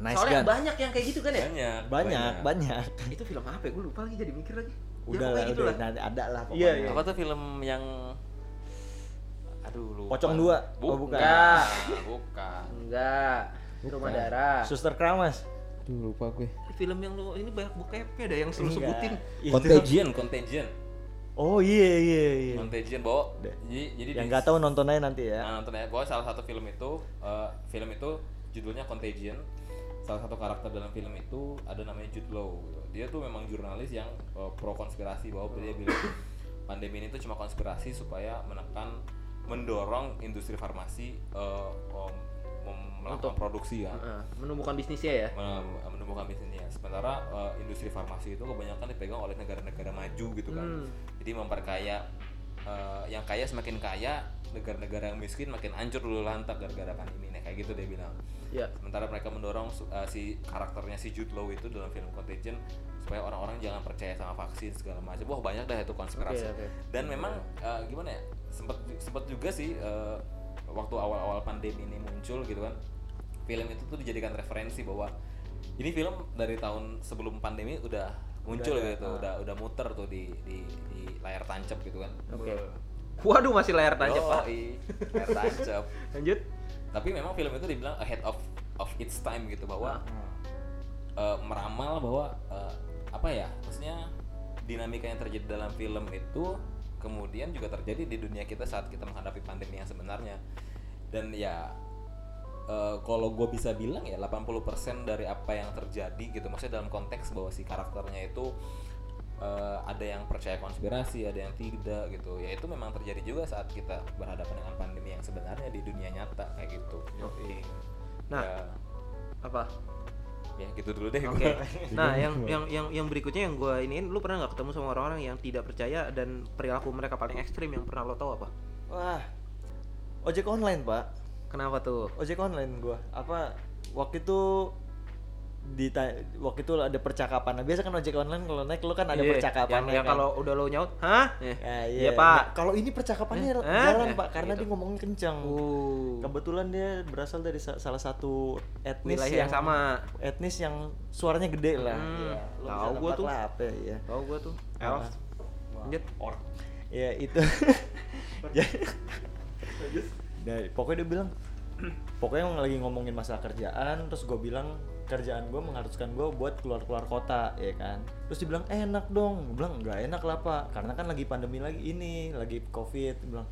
Speaker 1: nice
Speaker 2: soalnya
Speaker 1: gun.
Speaker 2: banyak yang kayak gitu kan ya?
Speaker 3: Banyak.
Speaker 1: banyak banyak *laughs*
Speaker 2: Itu film apa ya? Gue lupa lagi jadi mikir lagi.
Speaker 1: udah
Speaker 2: ya,
Speaker 1: lah
Speaker 2: pokoknya gitu
Speaker 1: udah
Speaker 2: lah.
Speaker 1: ada lah
Speaker 2: Iya,
Speaker 1: pokoknya.
Speaker 2: iya.
Speaker 3: Apa tuh film yang aduh lupa.
Speaker 1: Pocong dua? Oh, bukan.
Speaker 2: Enggak.
Speaker 3: bukan.
Speaker 2: Enggak. Rumah darah.
Speaker 1: suster keramas
Speaker 4: Duh, lupa gue.
Speaker 2: Film yang lu ini banyak bokepnya ada yang selalu sebutin.
Speaker 1: Itu-
Speaker 3: Contagion, Contagion.
Speaker 1: oh iya iya iya
Speaker 3: Contagion bawa.
Speaker 1: Deh.
Speaker 3: Jadi jadi
Speaker 1: yang
Speaker 3: di-
Speaker 1: nggak tahu nonton aja nanti ya
Speaker 3: Nah, nonton ya, bahwa salah satu film itu, eh, film itu judulnya Contagion. Salah satu karakter dalam film itu ada namanya Jude Law. gitu. Dia tuh memang jurnalis yang eh, pro konspirasi bahwa dia bilang pandemi ini tuh cuma konspirasi supaya menekan, mendorong industri farmasi eh, om- mem- melakukan
Speaker 2: Untuk-
Speaker 3: produksi.
Speaker 2: Heeh, menumbuhkan bisnisnya ya.
Speaker 3: Men- menumbuhkan bisnisnya. Sementara eh, industri farmasi itu kebanyakan dipegang oleh negara-negara maju gitu kan.
Speaker 2: Hmm.
Speaker 3: Jadi memperkaya eh, yang kaya semakin kaya, negara-negara yang miskin makin hancur dulu lantak gara-gara pandemi. Nah, kayak gitu dia bilang.
Speaker 2: Ya.
Speaker 3: Sementara mereka mendorong eh, si karakternya si Jude Law itu dalam film Contagion supaya orang-orang jangan percaya sama vaksin segala macam. Wah banyak dah itu konspirasi.
Speaker 2: Oke, oke.
Speaker 3: Dan memang eh, gimana ya? Sempet sempet juga sih eh, waktu awal-awal pandemi ini muncul gitu kan film itu tuh dijadikan referensi bahwa ini film dari tahun sebelum pandemi udah muncul
Speaker 1: Udah
Speaker 3: gitu
Speaker 1: ah.
Speaker 3: udah udah muter tuh di di, di layar tancap gitu kan
Speaker 2: Oke. Waduh masih layar tancap pak.
Speaker 3: Layar tancap *laughs*
Speaker 2: Lanjut.
Speaker 3: tapi memang film itu dibilang ahead of of its time gitu bahwa
Speaker 1: Hmm.
Speaker 3: eh, meramal bahwa eh, apa ya maksudnya dinamika yang terjadi dalam film itu kemudian juga terjadi di dunia kita saat kita menghadapi pandemi yang sebenarnya dan ya eh, kalau gue bisa bilang ya 80% dari apa yang terjadi gitu maksudnya dalam konteks bahwa si karakternya itu eh, ada yang percaya konspirasi ada yang tidak gitu ya itu memang terjadi juga saat kita berhadapan dengan pandemi yang sebenarnya di dunia nyata kayak gitu
Speaker 2: Oke. Nah,
Speaker 3: ya,
Speaker 2: apa?
Speaker 3: Ya gitu dulu deh
Speaker 2: Oke.
Speaker 3: gua. *laughs*
Speaker 2: Nah, yang yang yang yang berikutnya yang gue iniin, lu pernah nggak ketemu sama orang-orang yang tidak percaya dan perilaku mereka paling ekstrim yang pernah lo tahu apa?
Speaker 1: Wah, ojek online pak.
Speaker 2: Kenapa tuh?
Speaker 1: Ojek online gua. Apa waktu itu di waktu itu ada percakapan. Nah, biasa kan ojek online kalau naik lu kan ada
Speaker 2: Iya,
Speaker 1: percakapan.
Speaker 2: Yang, yang kalau udah lo nyaut, hah? Eh,
Speaker 1: Ya,
Speaker 2: iya,
Speaker 1: iya,
Speaker 2: pak.
Speaker 1: Nah, kalau ini percakapannya
Speaker 2: Eh, eh,
Speaker 1: jalan
Speaker 2: eh,
Speaker 1: pak, karena
Speaker 2: gitu.
Speaker 1: dia ngomongnya kencang.
Speaker 2: Uh,
Speaker 1: Kebetulan dia berasal dari sa- salah satu etnis
Speaker 2: wilayah yang sama.
Speaker 1: etnis yang suaranya gede lah.
Speaker 2: Hmm,
Speaker 1: lu
Speaker 2: tahu gua tuh.
Speaker 1: lah apa ya.
Speaker 2: Tahu gue tuh. Elf. Lanjut.
Speaker 1: Ya itu. *laughs* Nah, pokoknya dia bilang, pokoknya lagi ngomongin masalah kerjaan, terus gue bilang kerjaan gue mengharuskan gue buat keluar-keluar kota, ya kan. Terus dia bilang enak dong, gue bilang nggak enak lah pak, karena kan lagi pandemi lagi ini, lagi covid. Dia bilang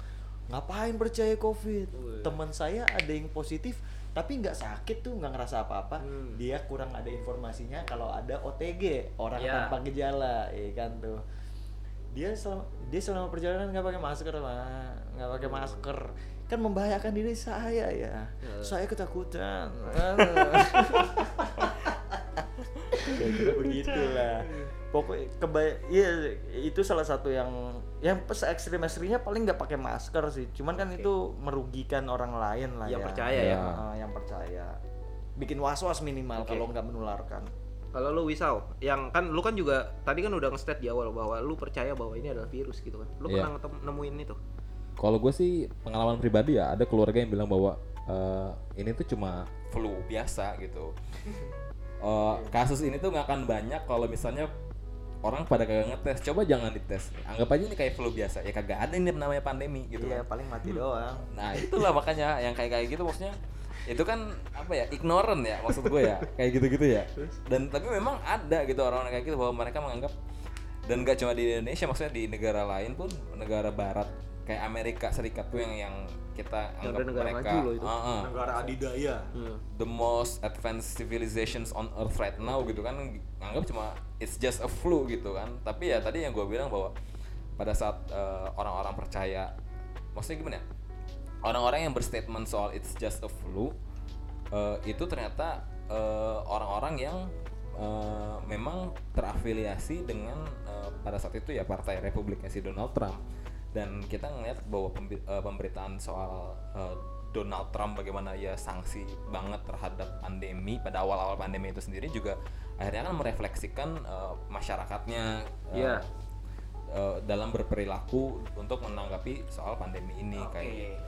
Speaker 1: ngapain percaya covid? Teman saya ada yang positif, tapi nggak sakit tuh, nggak ngerasa apa-apa.
Speaker 2: Hmm.
Speaker 1: Dia kurang ada informasinya kalau ada OTG, orang
Speaker 2: Ya.
Speaker 1: tanpa gejala, ya kan tuh dia selama dia selama perjalanan nggak pakai masker mah nggak pakai masker kan membahayakan diri saya ya saya ketakutan Kayak *laughs* begitulah pokoknya kebay iya itu salah satu yang yang se ekstrim ekstrimnya paling nggak pakai masker sih cuman kan itu merugikan orang lain lah
Speaker 2: Yang
Speaker 1: ya
Speaker 2: percaya
Speaker 4: ya.
Speaker 1: Ah, yang percaya bikin was was minimal
Speaker 2: Oke.
Speaker 1: kalau nggak menularkan
Speaker 2: Kalau lu wisau, yang kan lu kan juga tadi kan udah nge-state di awal bahwa lu percaya bahwa ini adalah virus gitu kan. Lu
Speaker 4: Iya.
Speaker 2: pernah nemuin itu?
Speaker 4: Kalau gue sih pengalaman pribadi ya ada keluarga yang bilang bahwa eh, ini tuh cuma
Speaker 3: flu biasa gitu. *laughs* Eh, kasus ini tuh nggak akan banyak kalau misalnya orang pada kagak ngetes. Coba jangan dites. Anggap aja ini kayak flu biasa. Ya kagak ada ini namanya pandemi gitu
Speaker 1: iya
Speaker 3: kan.
Speaker 1: paling mati doang *laughs*
Speaker 3: Nah itulah makanya yang kayak kayak gitu maksudnya itu kan apa ya ignorant ya maksud gue ya kayak gitu-gitu ya dan tapi memang ada gitu orang-orang kayak gitu bahwa mereka menganggap dan gak cuma di Indonesia maksudnya di negara lain pun negara Barat kayak Amerika Serikat tuh yang yang kita anggap
Speaker 2: negara
Speaker 3: mereka
Speaker 2: maju loh itu.
Speaker 3: Ah, ah
Speaker 1: negara adidaya.
Speaker 3: The most advanced civilizations on earth right now gitu kan. Anggap cuma it's just a flu gitu kan. Tapi ya tadi yang gue bilang bahwa pada saat eh, orang-orang percaya maksudnya gimana ya? Orang-orang yang berstatement soal it's just a flu eh, itu ternyata eh, orang-orang yang eh, memang terafiliasi dengan eh, pada saat itu ya partai Republiknya si Donald Trump dan kita ngeliat bahwa eh, pemberitaan soal eh, Donald Trump bagaimana ia sanksi banget terhadap pandemi pada awal-awal pandemi itu sendiri juga akhirnya kan merefleksikan eh, masyarakatnya eh,
Speaker 2: Iya.
Speaker 3: dalam berperilaku untuk menanggapi soal pandemi ini kayak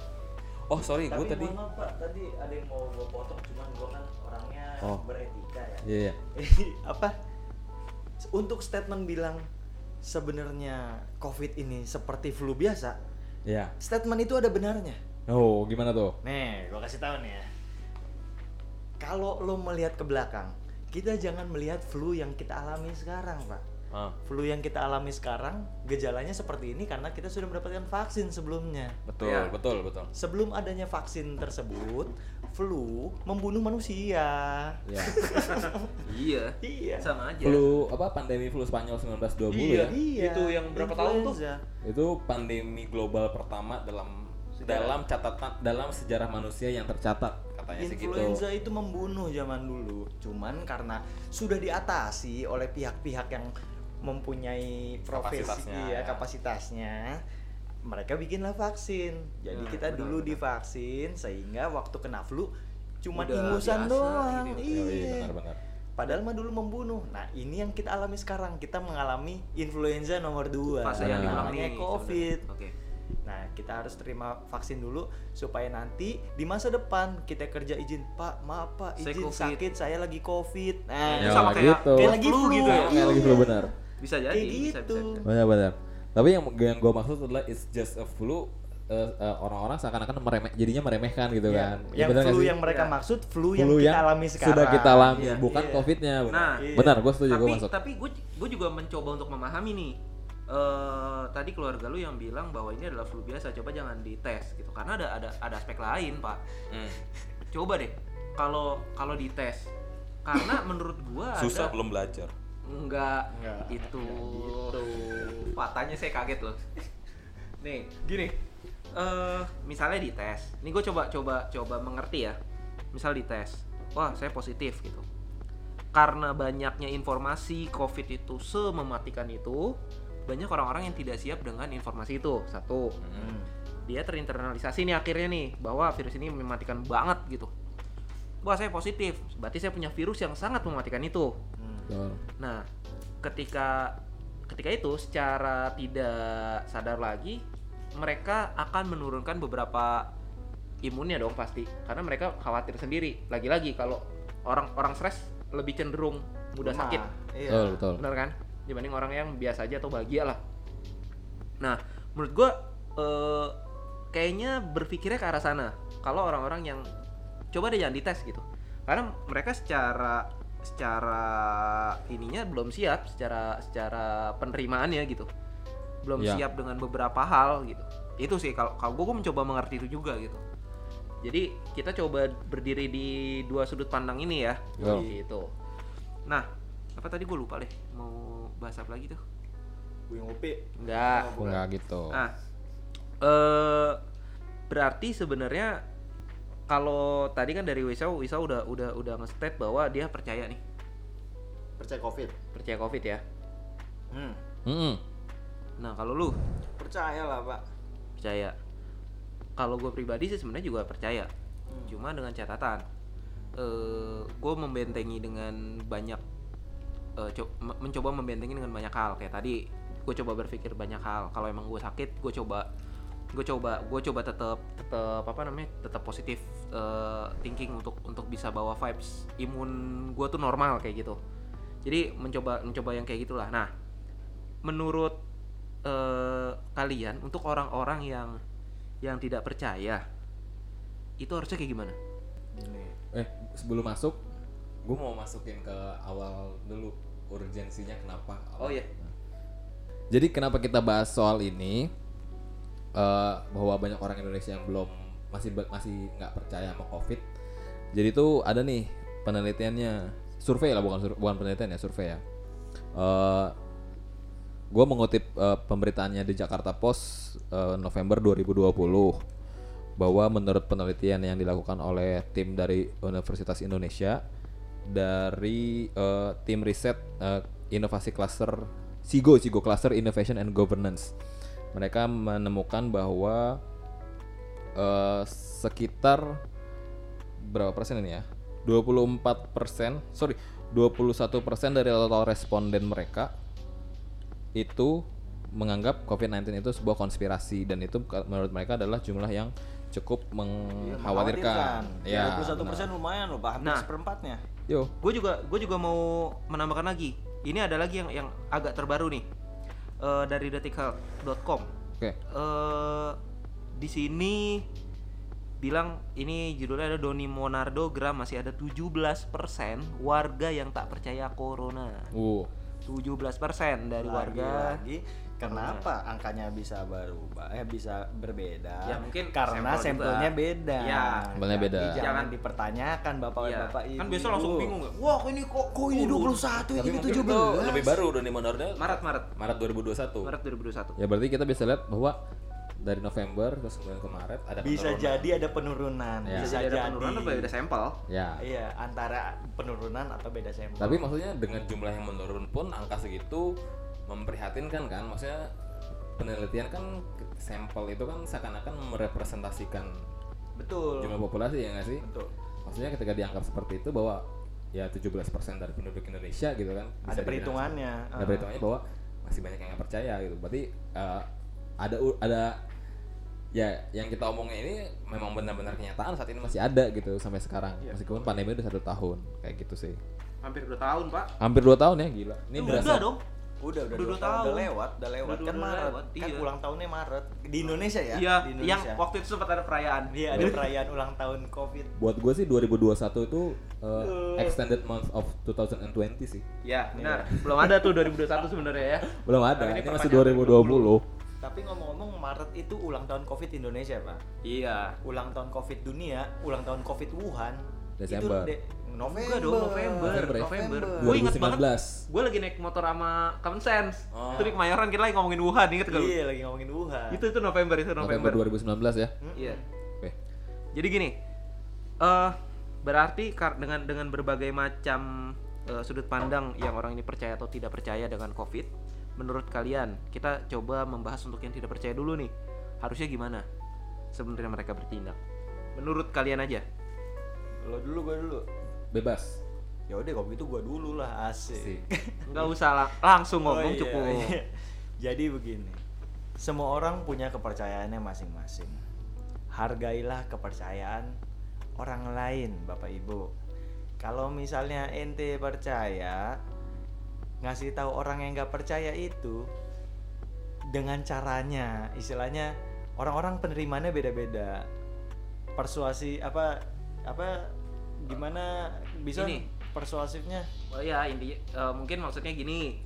Speaker 3: oh sorry gue
Speaker 1: Tapi
Speaker 3: tadi
Speaker 1: maaf, Pak, tadi ada yang mau gue potong cuman gue kan orangnya
Speaker 4: Oh.
Speaker 1: beretika ya.
Speaker 4: Iya, iya. *laughs*
Speaker 1: apa? Untuk statement bilang sebenarnya COVID ini seperti flu biasa,
Speaker 4: Iya.
Speaker 1: statement itu ada benarnya.
Speaker 4: Oh, gimana tuh?
Speaker 1: Nih, gue kasih tahu nih ya. Kalau lo melihat ke belakang, kita jangan melihat flu yang kita alami sekarang, Pak.
Speaker 3: Ah,
Speaker 1: Flu yang kita alami sekarang, gejalanya seperti ini karena kita sudah mendapatkan vaksin sebelumnya.
Speaker 3: betul
Speaker 2: Ya.
Speaker 3: betul betul
Speaker 1: Sebelum adanya vaksin tersebut, flu membunuh manusia.
Speaker 4: Ya. *laughs*
Speaker 2: Iya.
Speaker 1: Iya.
Speaker 2: Sama aja.
Speaker 4: Flu apa pandemi flu Spanyol 1920 ya?
Speaker 1: Iya.
Speaker 2: Itu yang berapa tahun tuh?
Speaker 1: Influenza.
Speaker 3: itu pandemi global pertama dalam dalam catatan dalam sejarah manusia yang tercatat katanya gitu
Speaker 1: Influenza itu membunuh zaman dulu. Cuman karena sudah diatasi oleh pihak-pihak yang mempunyai profesi
Speaker 3: Kapasitasnya,
Speaker 1: ya,
Speaker 3: ya.
Speaker 1: kapasitasnya, mereka bikinlah vaksin. Jadi
Speaker 2: Nah,
Speaker 1: kita
Speaker 2: benar,
Speaker 1: dulu
Speaker 2: benar.
Speaker 1: divaksin sehingga waktu kena flu cuma
Speaker 2: Udah
Speaker 1: ingusan
Speaker 2: biasa
Speaker 1: doang.
Speaker 2: gitu.
Speaker 4: Oh, iya,
Speaker 1: Iya.
Speaker 4: benar-benar.
Speaker 1: Padahal mah dulu membunuh. Nah, ini yang kita alami sekarang. Kita mengalami influenza nomor 2.
Speaker 2: Fase yang
Speaker 4: Nah.
Speaker 2: nih.
Speaker 1: COVID.
Speaker 2: Oke.
Speaker 1: Nah, kita harus terima vaksin dulu supaya nanti di masa depan kita kerja izin, Pak, maaf Pak,
Speaker 2: Saya
Speaker 1: izin
Speaker 2: COVID."
Speaker 1: sakit, saya lagi COVID. Nah,
Speaker 3: Ya,
Speaker 2: sama kayak
Speaker 3: gitu.
Speaker 1: kayak lagi
Speaker 2: flu
Speaker 1: flu
Speaker 2: gitu ya.
Speaker 3: Kayak lagi flu benar.
Speaker 2: Bisa jadi,
Speaker 1: Kayak
Speaker 2: bisa,
Speaker 1: gitu.
Speaker 2: bisa, bisa.
Speaker 3: Benar-benar. Tapi yang yang gue maksud adalah it's just a flu. eh, eh, orang-orang seakan-akan meremeh, jadinya meremehkan gitu
Speaker 1: Iya,
Speaker 3: kan. Ya,
Speaker 1: yang
Speaker 3: benar nggak
Speaker 1: flu
Speaker 3: sih?
Speaker 1: yang mereka
Speaker 2: Iya.
Speaker 1: maksud flu, yang
Speaker 3: Flu
Speaker 1: kita alami sekarang.
Speaker 3: sudah kita alami,
Speaker 2: Iya.
Speaker 3: bukan
Speaker 1: Iya.
Speaker 3: covidnya. Benar,
Speaker 2: Nah,
Speaker 1: Iya.
Speaker 3: benar. Gue setuju gue
Speaker 2: tapi
Speaker 3: masuk.
Speaker 2: tapi gue gue juga mencoba untuk memahami nih eh tadi keluarga lu yang bilang bahwa ini adalah flu biasa coba jangan dites gitu karena ada ada ada aspek lain pak
Speaker 5: Hmm.
Speaker 2: coba deh kalau kalau dites karena menurut gua
Speaker 5: Susah
Speaker 2: ada,
Speaker 5: belum belajar.
Speaker 2: Enggak,
Speaker 1: Enggak,
Speaker 2: itu. Patahnya saya kaget loh. Nih gini. Eh misalnya dites. Ini gue coba coba coba mengerti ya. Misal dites. Wah saya positif gitu. Karena banyaknya informasi covid itu semematikan itu banyak orang-orang yang tidak siap dengan informasi itu. Satu.
Speaker 1: Hmm.
Speaker 2: dia terinternalisasi nih akhirnya nih bahwa virus ini mematikan banget gitu wah saya positif berarti saya punya virus yang sangat mematikan itu
Speaker 1: Hmm.
Speaker 3: Betul.
Speaker 2: Nah, ketika ketika itu secara tidak sadar lagi mereka akan menurunkan beberapa imunnya dong pasti karena mereka khawatir sendiri. Lagi-lagi kalau orang-orang stres lebih cenderung mudah
Speaker 1: Lemah.
Speaker 2: sakit,
Speaker 1: Iya.
Speaker 3: Betul, betul.
Speaker 2: benar kan? Dibanding orang yang biasa aja atau bahagia lah. Nah, menurut gua eh, kayaknya berpikirnya ke arah sana. Kalau orang-orang yang coba deh jangan dites gitu, karena mereka secara secara ininya belum siap, secara secara penerimaannya gitu, belum
Speaker 3: Iya.
Speaker 2: siap dengan beberapa hal gitu. Itu sih kalau kalau gue mencoba mengerti itu juga gitu. Jadi kita coba berdiri di dua sudut pandang ini ya,
Speaker 3: Betul.
Speaker 2: gitu. Nah, apa tadi gue lupa deh mau bahas apa lagi tuh?
Speaker 1: Buyung Upi.
Speaker 2: Enggak.
Speaker 1: Oh.
Speaker 3: Enggak gitu.
Speaker 2: Nah, eh berarti sebenarnya kalau tadi kan dari Wisau, Wisau udah udah udah nge-state bahwa dia percaya nih,
Speaker 1: Percaya COVID.
Speaker 2: percaya Covid ya.
Speaker 1: Hmm.
Speaker 3: Mm-mm.
Speaker 2: Nah, kalau lu
Speaker 1: Percaya lah, Pak.
Speaker 2: percaya. Kalau gue pribadi sih sebenarnya juga percaya.
Speaker 1: Hmm.
Speaker 2: Cuma dengan catatan, eh gue membentengi dengan banyak, eh, co- me- mencoba membentengi dengan banyak hal. Kayak tadi, gue coba berpikir banyak hal. Kalau emang gue sakit, gue coba, gue coba, gue coba tetap, tetap apa namanya, tetap positif eh, thinking untuk untuk bisa bawa vibes imun gue tuh normal kayak gitu. Jadi mencoba mencoba yang kayak gitulah. Nah, menurut eh, kalian untuk orang-orang yang yang tidak percaya itu harusnya kayak gimana?
Speaker 3: Eh, sebelum masuk, gue mau masukin ke awal dulu urgensinya kenapa.
Speaker 2: Oh, iya.
Speaker 3: Jadi kenapa kita bahas soal ini? Eh, bahwa banyak orang Indonesia yang belum masih masih nggak percaya sama COVID. Jadi tuh ada nih penelitiannya, survei lah bukan sur- bukan penelitian ya survei ya. Eh gue mengutip eh, pemberitaannya di Jakarta Post eh, November 2020 bahwa menurut penelitian yang dilakukan oleh tim dari Universitas Indonesia dari eh, tim riset eh, inovasi cluster SIGO SIGO Cluster Innovation and Governance mereka menemukan bahwa eh, sekitar berapa persen ini ya 24 persen sorry 21 persen dari total responden mereka itu menganggap COVID-19 itu sebuah konspirasi dan itu menurut mereka adalah jumlah yang cukup mengkhawatirkan.
Speaker 1: Ya,
Speaker 3: Ya,
Speaker 1: 21 persen lumayan loh, Pak. Hampir
Speaker 2: Nah.
Speaker 1: seperempatnya.
Speaker 3: Yo,
Speaker 2: Gue juga gue juga mau menambahkan lagi. Ini ada lagi yang yang agak terbaru nih Eh, dari detikhealth.com.
Speaker 3: oke.
Speaker 2: Eh di sini bilang ini judulnya ada Doni Monardo Gram masih ada 17% warga yang tak percaya corona.
Speaker 3: Uh,
Speaker 2: 17% dari warga
Speaker 1: Kenapa angkanya bisa berubah? Eh bisa berbeda?
Speaker 2: Ya, mungkin
Speaker 1: karena
Speaker 2: sampel
Speaker 1: sampelnya
Speaker 2: juga.
Speaker 1: beda.
Speaker 2: Iya.
Speaker 3: Sampelnya
Speaker 1: Jadi
Speaker 3: beda.
Speaker 1: Jangan
Speaker 2: Jangan-
Speaker 1: dipertanyakan bapak-bapak
Speaker 2: Iya.
Speaker 1: ibu.
Speaker 2: Kan biasa langsung bingung nggak? Wah, kok ini kok
Speaker 1: Kok ini 21
Speaker 5: Tapi
Speaker 1: ini
Speaker 5: mungkin
Speaker 1: 17?
Speaker 5: itu lebih baru Doni Monardo
Speaker 2: Maret Maret
Speaker 5: Maret 2021.
Speaker 2: Maret 2021.
Speaker 3: ya berarti kita bisa lihat bahwa dari November terus kemudian ke Maret ada
Speaker 1: Bisa
Speaker 3: penurunan.
Speaker 1: jadi ada penurunan.
Speaker 3: Ya.
Speaker 1: Bisa
Speaker 2: Jadi
Speaker 1: jadi.
Speaker 2: ada penurunan apa beda sampel?
Speaker 3: Ya.
Speaker 1: Iya, antara penurunan atau beda sampel.
Speaker 3: Tapi maksudnya
Speaker 5: dengan jumlah yang menurun pun angka segitu memprihatinkan kan maksudnya penelitian kan sampel itu kan seakan-akan merepresentasikan
Speaker 1: betul.
Speaker 5: jumlah populasi ya nggak sih
Speaker 1: Betul.
Speaker 3: maksudnya ketika dianggap seperti itu bahwa ya 17% dari penduduk Indonesia gitu kan bisa
Speaker 1: Ada
Speaker 3: dibilang-
Speaker 1: perhitungannya.
Speaker 3: ada
Speaker 1: Ah.
Speaker 3: perhitungannya bahwa masih banyak yang nggak percaya gitu berarti eh, ada ada
Speaker 4: ya yang kita omongin ini memang benar-benar kenyataan saat ini masih ada gitu sampai sekarang
Speaker 2: Iya.
Speaker 4: meskipun pandemi udah satu tahun kayak gitu sih
Speaker 2: Hampir 2 tahun, Pak.
Speaker 4: hampir dua tahun ya gila ini
Speaker 2: Udah
Speaker 4: berasa
Speaker 2: dong.
Speaker 1: Udah,
Speaker 2: Udah
Speaker 1: udah,
Speaker 2: dua
Speaker 1: dua tahun. Udah lewat, udah lewat
Speaker 2: Udah
Speaker 1: kan
Speaker 2: dua
Speaker 1: Maret.
Speaker 2: lewat,
Speaker 1: Kan
Speaker 2: iya.
Speaker 1: ulang tahunnya Maret di Indonesia ya.
Speaker 2: Iya,
Speaker 1: di
Speaker 2: yang
Speaker 1: Indonesia.
Speaker 2: waktu itu sempat ada perayaan.
Speaker 1: Iya, ada perayaan ulang tahun Covid.
Speaker 4: buat gue sih 2021 itu uh, extended month of 2020 sih
Speaker 2: Ya, benar. Belum ada tuh 2021 sebenarnya ya. *laughs*
Speaker 4: belum ada
Speaker 2: ini
Speaker 4: ini masih
Speaker 2: perpanjangan
Speaker 4: 2020
Speaker 1: Tapi ngomong-ngomong Maret itu ulang tahun Covid Indonesia, Pak.
Speaker 2: Iya.
Speaker 1: Ulang tahun Covid dunia, ulang tahun Covid Wuhan.
Speaker 4: Desember.
Speaker 1: Itu de- November.
Speaker 2: Enggak dong, November.
Speaker 4: November ya?
Speaker 2: November.
Speaker 1: November.
Speaker 2: Gue inget
Speaker 4: 2019.
Speaker 2: banget. Gue lagi naik motor sama Common Sense.
Speaker 3: Oh.
Speaker 2: Itu di Kemayoran kita lagi ngomongin Wuhan, inget gak lu?
Speaker 1: Iya, lagi ngomongin Wuhan.
Speaker 2: Itu itu November itu
Speaker 4: November
Speaker 2: November.
Speaker 4: 2019 ya
Speaker 2: Iya.
Speaker 4: oke
Speaker 2: Jadi gini, eh berarti kar- dengan dengan berbagai macam eh, sudut pandang yang orang ini percaya atau tidak percaya dengan COVID, menurut kalian kita coba membahas untuk yang tidak percaya dulu nih, harusnya gimana sebenarnya mereka bertindak? Menurut kalian aja.
Speaker 1: Lo dulu, gua dulu.
Speaker 4: Bebas
Speaker 1: Ya udah kalau gitu gua dulu lah, asik. *laughs*
Speaker 2: Nggak usah lang- langsung
Speaker 1: Oh,
Speaker 2: ngomong
Speaker 1: iya,
Speaker 2: cukup.
Speaker 1: iya. *laughs* Jadi begini, semua orang punya kepercayaannya masing-masing. Hargailah kepercayaan orang lain, Bapak Ibu. Kalau misalnya ente percaya, ngasih tahu orang yang nggak percaya itu dengan caranya, istilahnya orang-orang penerimanya beda-beda. Persuasi apa apa gimana bisa
Speaker 2: Ini.
Speaker 1: persuasifnya?
Speaker 2: Oh ya inti eh, mungkin maksudnya gini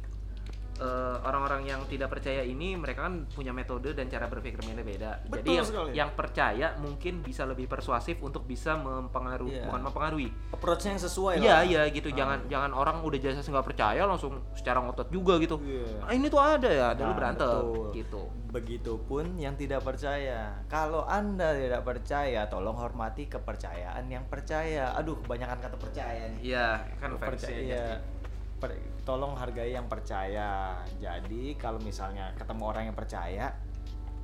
Speaker 2: eh, orang-orang yang tidak percaya ini mereka kan punya metode dan cara berpikirnya beda. Jadi
Speaker 1: Betul
Speaker 2: yang
Speaker 1: sekali.
Speaker 2: yang percaya mungkin bisa lebih persuasif untuk bisa mempengaruhi
Speaker 1: Iya.
Speaker 2: bukan mempengaruhi.
Speaker 1: Approach-nya yang sesuai
Speaker 2: Iya iya gitu. Jangan jangan orang udah jasa nggak percaya langsung secara ngotot juga gitu.
Speaker 1: Iya.
Speaker 2: Ah, ini tuh ada ya, ada lu
Speaker 1: Nah,
Speaker 2: berantem
Speaker 1: betul.
Speaker 2: gitu.
Speaker 1: Begitupun yang tidak percaya. Kalau Anda tidak percaya, tolong hormati kepercayaan yang percaya. Aduh, kebanyakan kata percaya nih.
Speaker 2: Iya, kan
Speaker 1: Percaya. Iya. Per- tolong hargai yang percaya. Jadi, kalau misalnya ketemu orang yang percaya,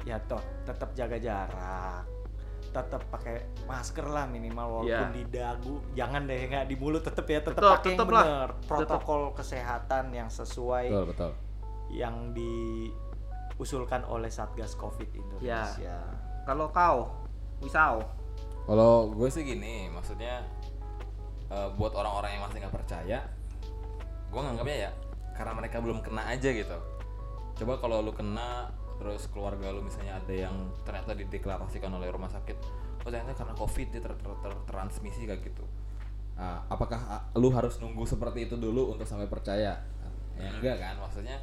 Speaker 1: ya toh tetap jaga jarak. Tetap pakai masker lah minimal walaupun
Speaker 2: Iya.
Speaker 1: di dagu. Jangan deh nggak di mulut tetap ya, tetap
Speaker 2: Tetep,
Speaker 1: pakai yang
Speaker 2: tetep lah.
Speaker 1: bener. Protokol kesehatan yang sesuai
Speaker 4: betul betul
Speaker 1: yang diusulkan oleh Satgas Covid Indonesia.
Speaker 2: Kalau kau, Wisau,
Speaker 3: Kalau gue sih gini, maksudnya eh, buat orang-orang yang masih nggak percaya, gue nganggapnya ya karena mereka belum kena aja gitu. Coba kalau lu kena, terus keluarga lu misalnya ada yang ternyata dideklarasikan oleh rumah sakit, oh ternyata karena covid dia ter- ter- ter- transmisi kayak gitu.
Speaker 4: Ah, apakah ah, lu harus nunggu seperti itu dulu untuk sampai percaya
Speaker 3: Ya enggak kan, maksudnya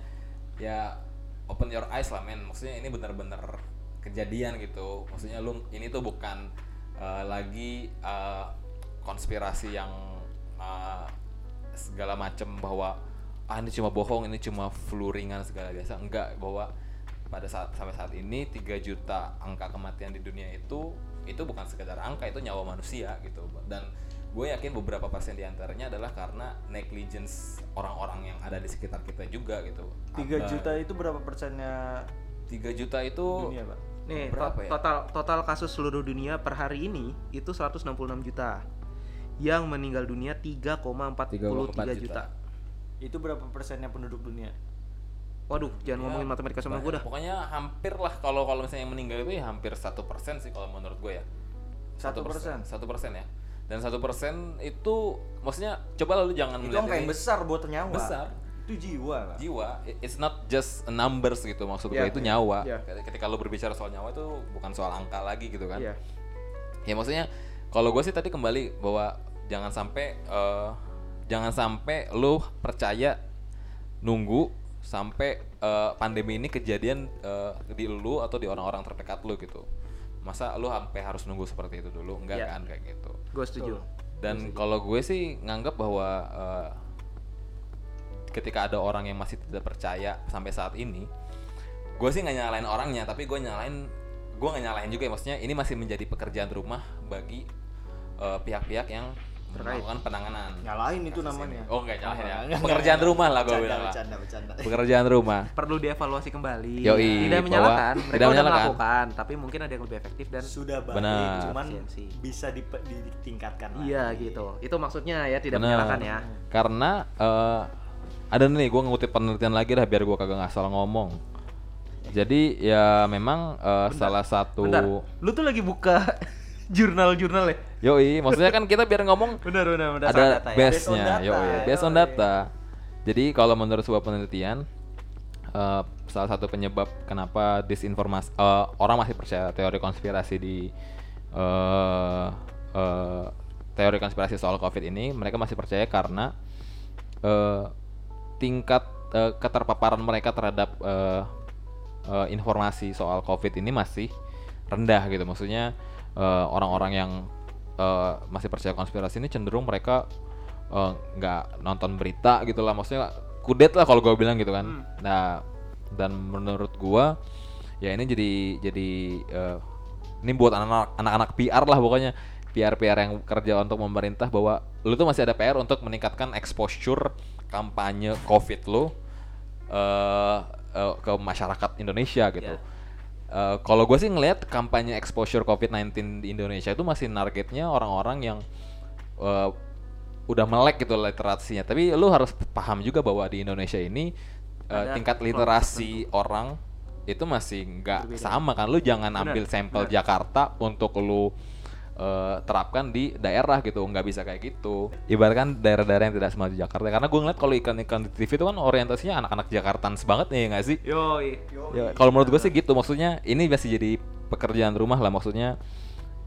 Speaker 3: ya open your eyes lah men. Maksudnya ini bener-bener kejadian gitu. Maksudnya lu ini tuh bukan eh, lagi eh, konspirasi yang eh, segala macem bahwa ah ini cuma bohong, ini cuma flu ringan segala biasa. Enggak, bahwa pada saat sampai saat ini 3 juta angka kematian di dunia itu itu bukan sekedar angka, itu nyawa manusia gitu. Dan gue yakin beberapa persen di antaranya adalah karena negligence orang-orang yang ada di sekitar kita juga gitu.
Speaker 1: 3
Speaker 3: Ada-
Speaker 1: juta itu berapa persennya
Speaker 3: 3 juta itu
Speaker 1: dunia, Pak?
Speaker 2: nih
Speaker 3: Berapa
Speaker 2: to-
Speaker 3: ya?
Speaker 2: total total kasus seluruh dunia per hari ini itu 166 juta. Yang meninggal dunia 3,43
Speaker 4: 3,4
Speaker 2: juta.
Speaker 1: Itu berapa persennya penduduk dunia?
Speaker 2: Waduh, jangan
Speaker 3: Ya,
Speaker 2: ngomongin matematika sama gue dah.
Speaker 3: Pokoknya hampir lah kalau kalau misalnya yang meninggal itu ya hampir satu persen sih kalau menurut gue ya.
Speaker 1: Satu persen?
Speaker 3: Satu persen ya. Dan satu persen itu maksudnya coba lalu jangan
Speaker 1: Itu
Speaker 3: melihat
Speaker 1: angka yang besar buat nyawa.
Speaker 3: Besar.
Speaker 1: Itu jiwa, Pak.
Speaker 3: jiwa. It's not just a numbers gitu maksud gue
Speaker 2: Iya,
Speaker 3: itu
Speaker 2: iya.
Speaker 3: nyawa.
Speaker 2: Iya.
Speaker 3: Ketika lo berbicara soal nyawa itu bukan soal angka lagi gitu kan.
Speaker 2: Iya.
Speaker 3: Ya maksudnya kalau gue sih tadi kembali bahwa jangan sampai eh, jangan sampai lu percaya nunggu sampai eh, pandemi ini kejadian eh, di lu atau di orang-orang terdekat lu gitu. Masa lu sampai harus nunggu seperti itu dulu? Enggak
Speaker 2: Iya.
Speaker 3: kan kayak gitu.
Speaker 2: Gue setuju.
Speaker 3: Dan kalau gue sih nganggap bahwa eh, ketika ada orang yang masih tidak percaya sampai saat ini, gue sih nggak nyalain orangnya, tapi gue nyalain, gue nggak nyalain juga ya. Maksudnya ini masih menjadi pekerjaan rumah bagi pihak-pihak yang
Speaker 2: Terkait.
Speaker 3: melakukan penanganan.
Speaker 1: Nyalain itu namanya.
Speaker 3: ini. Oh nggak nyalain ya.
Speaker 1: Enggak,
Speaker 3: Pekerjaan
Speaker 1: enggak,
Speaker 3: rumah lah gue bilang lah.
Speaker 1: Bercanda, bercanda.
Speaker 3: Pekerjaan rumah.
Speaker 2: Perlu dievaluasi kembali.
Speaker 3: Yoi,
Speaker 2: tidak menyalahkan, mereka
Speaker 3: tidak menyalahkan.
Speaker 2: melakukan, tapi mungkin ada yang lebih efektif dan
Speaker 1: Sudah baik,
Speaker 3: Benar.
Speaker 1: cuman
Speaker 2: Efisiensi.
Speaker 1: bisa ditingkatkan lagi.
Speaker 2: Iya gitu. Itu maksudnya ya tidak
Speaker 3: Benar.
Speaker 2: menyalahkan ya.
Speaker 3: Karena eh, ada nih gue ngutip penelitian lagi dah biar gue kagak nggak salah ngomong. Jadi ya memang eh, salah satu
Speaker 2: Bentar, lu tuh lagi buka *laughs* jurnal-jurnal ya?
Speaker 3: Yoi, maksudnya kan kita biar ngomong
Speaker 2: Benar, benar, benar.
Speaker 3: ada
Speaker 1: data ya.
Speaker 3: base-nya,
Speaker 1: on
Speaker 3: yoi, based on
Speaker 1: yoi.
Speaker 3: data. Jadi kalau menurut sebuah penelitian eh, salah satu penyebab kenapa disinformasi eh, orang masih percaya teori konspirasi di eh, eh, teori konspirasi soal COVID ini, mereka masih percaya karena eh, tingkat eh, keterpaparan mereka terhadap eh, eh, informasi soal COVID ini masih rendah gitu. Maksudnya eh, orang-orang yang eh, masih percaya konspirasi ini cenderung mereka eh, nggak nonton berita gitu lah. Maksudnya kudet lah kalau gue bilang gitu kan. Nah dan menurut gua ya ini jadi jadi eh, ini buat anak-anak anak-anak PR lah pokoknya PR PR yang kerja untuk pemerintah bahwa lu tuh masih ada PR untuk meningkatkan exposure kampanye COVID lu eh eh, ke masyarakat Indonesia gitu.
Speaker 2: Ya.
Speaker 3: Eh, kalau gue sih ngelihat kampanye exposure COVID-19 di Indonesia itu masih targetnya orang-orang yang eh, udah melek gitu literasinya. Tapi lu harus paham juga bahwa di Indonesia ini
Speaker 2: Ada
Speaker 3: tingkat literasi orang itu masih nggak sama kan. Lu jangan ambil sampel. Jakarta untuk lu eh, terapkan di daerah gitu. Nggak bisa kayak gitu. Ibaratkan daerah-daerah yang tidak semaju Jakarta. Karena gue ngeliat kalau ikan-ikan di TV itu kan orientasinya anak-anak Jakartaan banget nih nggak sih?
Speaker 2: Yoi.
Speaker 3: Ya, kalau menurut gue sih gitu. Maksudnya ini masih jadi pekerjaan rumah lah. Maksudnya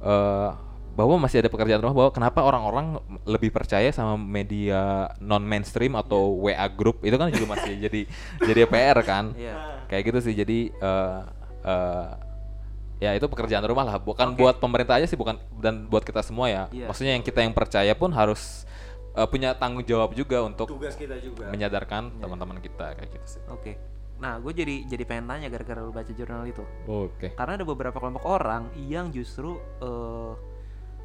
Speaker 3: eh bahwa masih ada pekerjaan rumah bahwa kenapa orang-orang lebih percaya sama media non mainstream atau WA group. Itu kan juga masih jadi jadi PR kan?
Speaker 2: Iya.
Speaker 3: kayak gitu sih. Jadi eh eh, ya itu pekerjaan rumah lah bukan buat pemerintah aja sih bukan dan buat kita semua ya
Speaker 2: Iya.
Speaker 3: maksudnya yang kita yang percaya pun harus eh, punya tanggung jawab juga untuk
Speaker 1: Tugas kita juga.
Speaker 3: menyadarkan teman-teman kita kayak gitu sih
Speaker 2: Oke. Nah, gue jadi jadi pengen tanya gara-gara lu baca jurnal itu.
Speaker 3: oke
Speaker 2: Karena ada beberapa kelompok orang yang justru eh,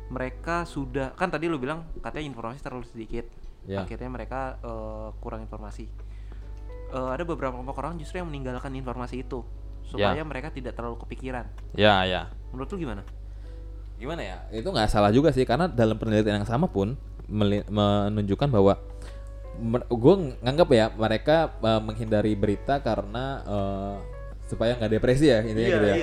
Speaker 2: mereka sudah kan tadi lu bilang katanya informasi terlalu sedikit.
Speaker 3: Ya.
Speaker 2: Akhirnya mereka eh, kurang informasi. Eh, ada beberapa kelompok orang justru yang meninggalkan informasi itu supaya
Speaker 3: Ya.
Speaker 2: mereka tidak terlalu kepikiran.
Speaker 3: ya ya
Speaker 2: Menurut lu gimana?
Speaker 3: gimana ya itu nggak salah juga sih karena dalam penelitian yang sama pun menunjukkan bahwa gue nganggap ya mereka eh, menghindari berita karena eh, supaya nggak depresi ya intinya gitu ya.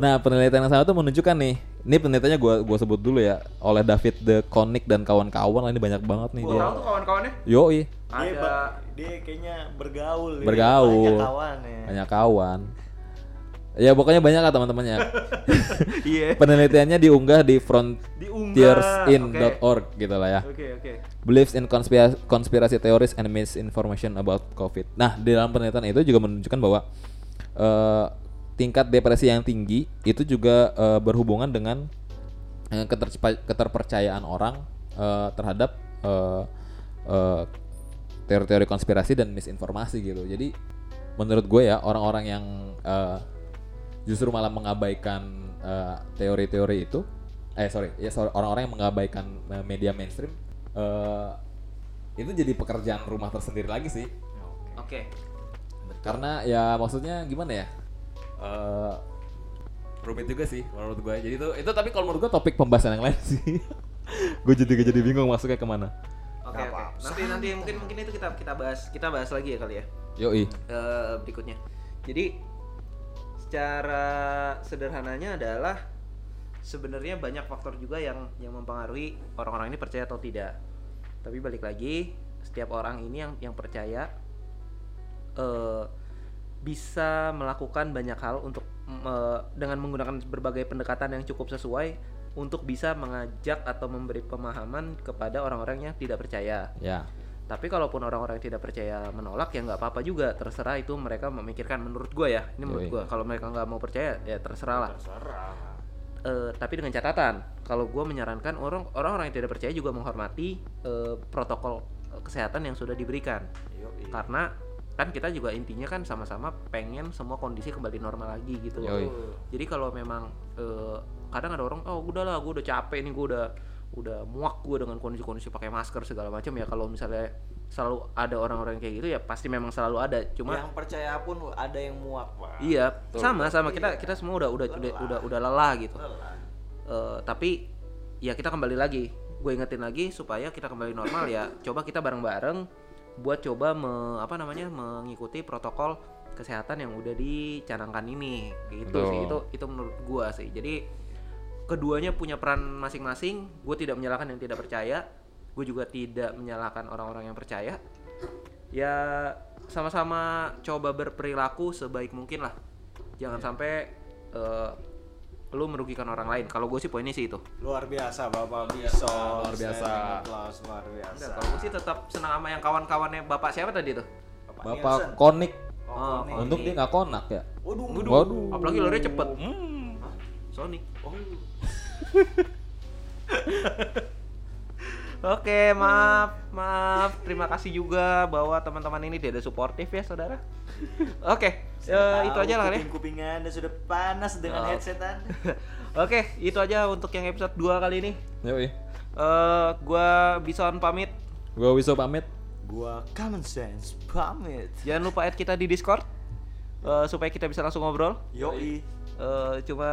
Speaker 3: Nah penelitian yang sama tuh menunjukkan nih, ini penelitiannya gue gua sebut dulu ya oleh David De Konik dan kawan-kawan. Lah, Ini banyak banget nih dia.
Speaker 2: tuh kawan-kawannya?
Speaker 3: Yoi,
Speaker 1: Dia,
Speaker 2: Ada
Speaker 1: ba- dia kayaknya bergaul. dia.
Speaker 3: Bergaul.
Speaker 1: Banyak kawan ya.
Speaker 3: banyak kawan. Ya pokoknya banyak lah teman-temannya. *laughs*
Speaker 2: Iya.
Speaker 3: Penelitiannya diunggah di frontiersin.org gitu lah ya.
Speaker 2: Oke, oke.
Speaker 3: believes in conspiracy, conspiracy theories and misinformation about COVID. Nah, di dalam penelitian itu juga menunjukkan bahwa eh, tingkat depresi yang tinggi itu juga eh, berhubungan dengan ketercepa- keterpercayaan orang eh, terhadap eh, eh, teori-teori konspirasi dan misinformasi gitu. Jadi menurut gue ya orang-orang yang eh, justru malah mengabaikan eh, teori-teori itu, eh sorry, ya sorry, orang-orang yang mengabaikan eh, media mainstream eh, itu jadi pekerjaan rumah tersendiri lagi sih.
Speaker 2: Oke.
Speaker 3: Karena ya maksudnya gimana ya? Eh rumit juga sih menurut gue. Jadi itu itu tapi kalau menurut gue topik pembahasan yang lain *laughs* sih. gue jadi jadi bingung masuknya ke
Speaker 2: mana.
Speaker 1: Oke,
Speaker 2: oke.
Speaker 1: apa-apa.
Speaker 2: Nanti nanti mungkin mungkin itu kita kita bahas kita bahas lagi ya kali ya.
Speaker 3: Yoi.
Speaker 2: eh, berikutnya. Jadi secara sederhananya adalah sebenarnya banyak faktor juga yang yang mempengaruhi orang-orang ini percaya atau tidak. Tapi balik lagi, setiap orang ini yang yang percaya eh, bisa melakukan banyak hal untuk eh, dengan menggunakan berbagai pendekatan yang cukup sesuai untuk bisa mengajak atau memberi pemahaman kepada orang-orang yang tidak percaya.
Speaker 3: Ya.
Speaker 2: Tapi kalaupun orang-orang yang tidak percaya menolak ya nggak apa-apa juga, terserah itu mereka memikirkan menurut gue ya. Ini menurut gue. Kalau mereka nggak mau percaya ya terserah lah.
Speaker 1: Terserah.
Speaker 2: Eh, tapi dengan catatan, kalau gue menyarankan orang orang-orang yang tidak percaya juga menghormati eh, protokol eh, kesehatan yang sudah diberikan.
Speaker 1: Yoi.
Speaker 2: Karena kan kita juga intinya kan sama-sama pengen semua kondisi kembali normal lagi gitu loh.
Speaker 3: Yoi.
Speaker 2: Jadi kalau memang eh, kadang ada orang oh udahlah gue udah capek nih gue udah udah muak gue dengan kondisi-kondisi pakai masker segala macam ya kalau misalnya selalu ada orang-orang kayak gitu ya pasti memang selalu ada cuma
Speaker 1: yang percaya pun ada yang muak, Pak.
Speaker 2: iya sama sama kita
Speaker 1: Iya.
Speaker 2: kita semua udah udah udah
Speaker 1: Lelah.
Speaker 2: udah, udah lelah gitu
Speaker 1: Lelah.
Speaker 2: Eh, tapi ya kita kembali lagi gue ingetin lagi supaya kita kembali normal ya coba kita bareng-bareng buat coba me- apa namanya mengikuti protokol kesehatan yang udah dicanangkan ini gitu
Speaker 3: Betul.
Speaker 2: sih itu itu menurut gua sih jadi keduanya punya peran masing-masing gue tidak menyalahkan yang tidak percaya gue juga tidak menyalahkan orang-orang yang percaya ya sama-sama coba berperilaku sebaik mungkin lah jangan sampai eh, lu merugikan orang lain kalau gue sih poinnya sih itu
Speaker 1: Luar biasa Bapak
Speaker 3: luar biasa.
Speaker 1: Applause, luar biasa.
Speaker 2: Enggak, kalau gue sih tetap senang sama yang kawan-kawannya bapak siapa tadi tuh
Speaker 1: Bapak,
Speaker 4: Bapak
Speaker 1: Nielsen.
Speaker 4: Konik.
Speaker 2: Oh,
Speaker 1: Konik.
Speaker 4: Untung dia nggak konak ya.
Speaker 1: Waduh.
Speaker 2: Waduh,
Speaker 4: Waduh.
Speaker 2: apalagi larinya cepet. Hah? Sonic.
Speaker 1: Oh. *laughs*
Speaker 2: Oke, maaf, maaf. Terima kasih juga bahwa teman-teman ini tidak suportif ya, saudara. *laughs* Oke, eh, itu aja lah ya.
Speaker 1: Kuping Anda sudah panas dengan
Speaker 2: Oh.
Speaker 1: headset Anda. *laughs*
Speaker 2: Oke, itu aja untuk yang episode 2 kali ini.
Speaker 4: Yoi.
Speaker 2: Eh, gua Bison pamit.
Speaker 4: Gua Wiso pamit.
Speaker 1: Gua common sense pamit.
Speaker 2: Jangan lupa add kita di Discord eh, supaya kita bisa langsung ngobrol.
Speaker 1: Yoi.
Speaker 2: Eh, cuma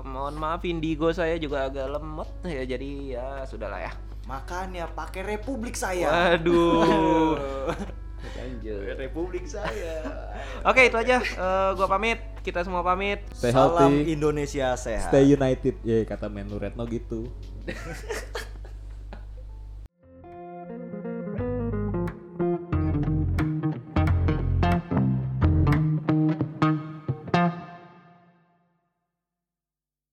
Speaker 2: mohon maaf Indigo saya juga agak lemot ya jadi ya sudahlah ya.
Speaker 1: Makanya pakai Republik saya.
Speaker 2: Waduh. *laughs* Lanjut.
Speaker 1: Republik saya.
Speaker 2: Oke, itu aja. Eh, gua pamit. Kita semua pamit.
Speaker 4: Stay
Speaker 1: Salam
Speaker 4: healthy.
Speaker 1: Indonesia sehat.
Speaker 4: Stay united. Ya kata Menu Retno gitu. *laughs*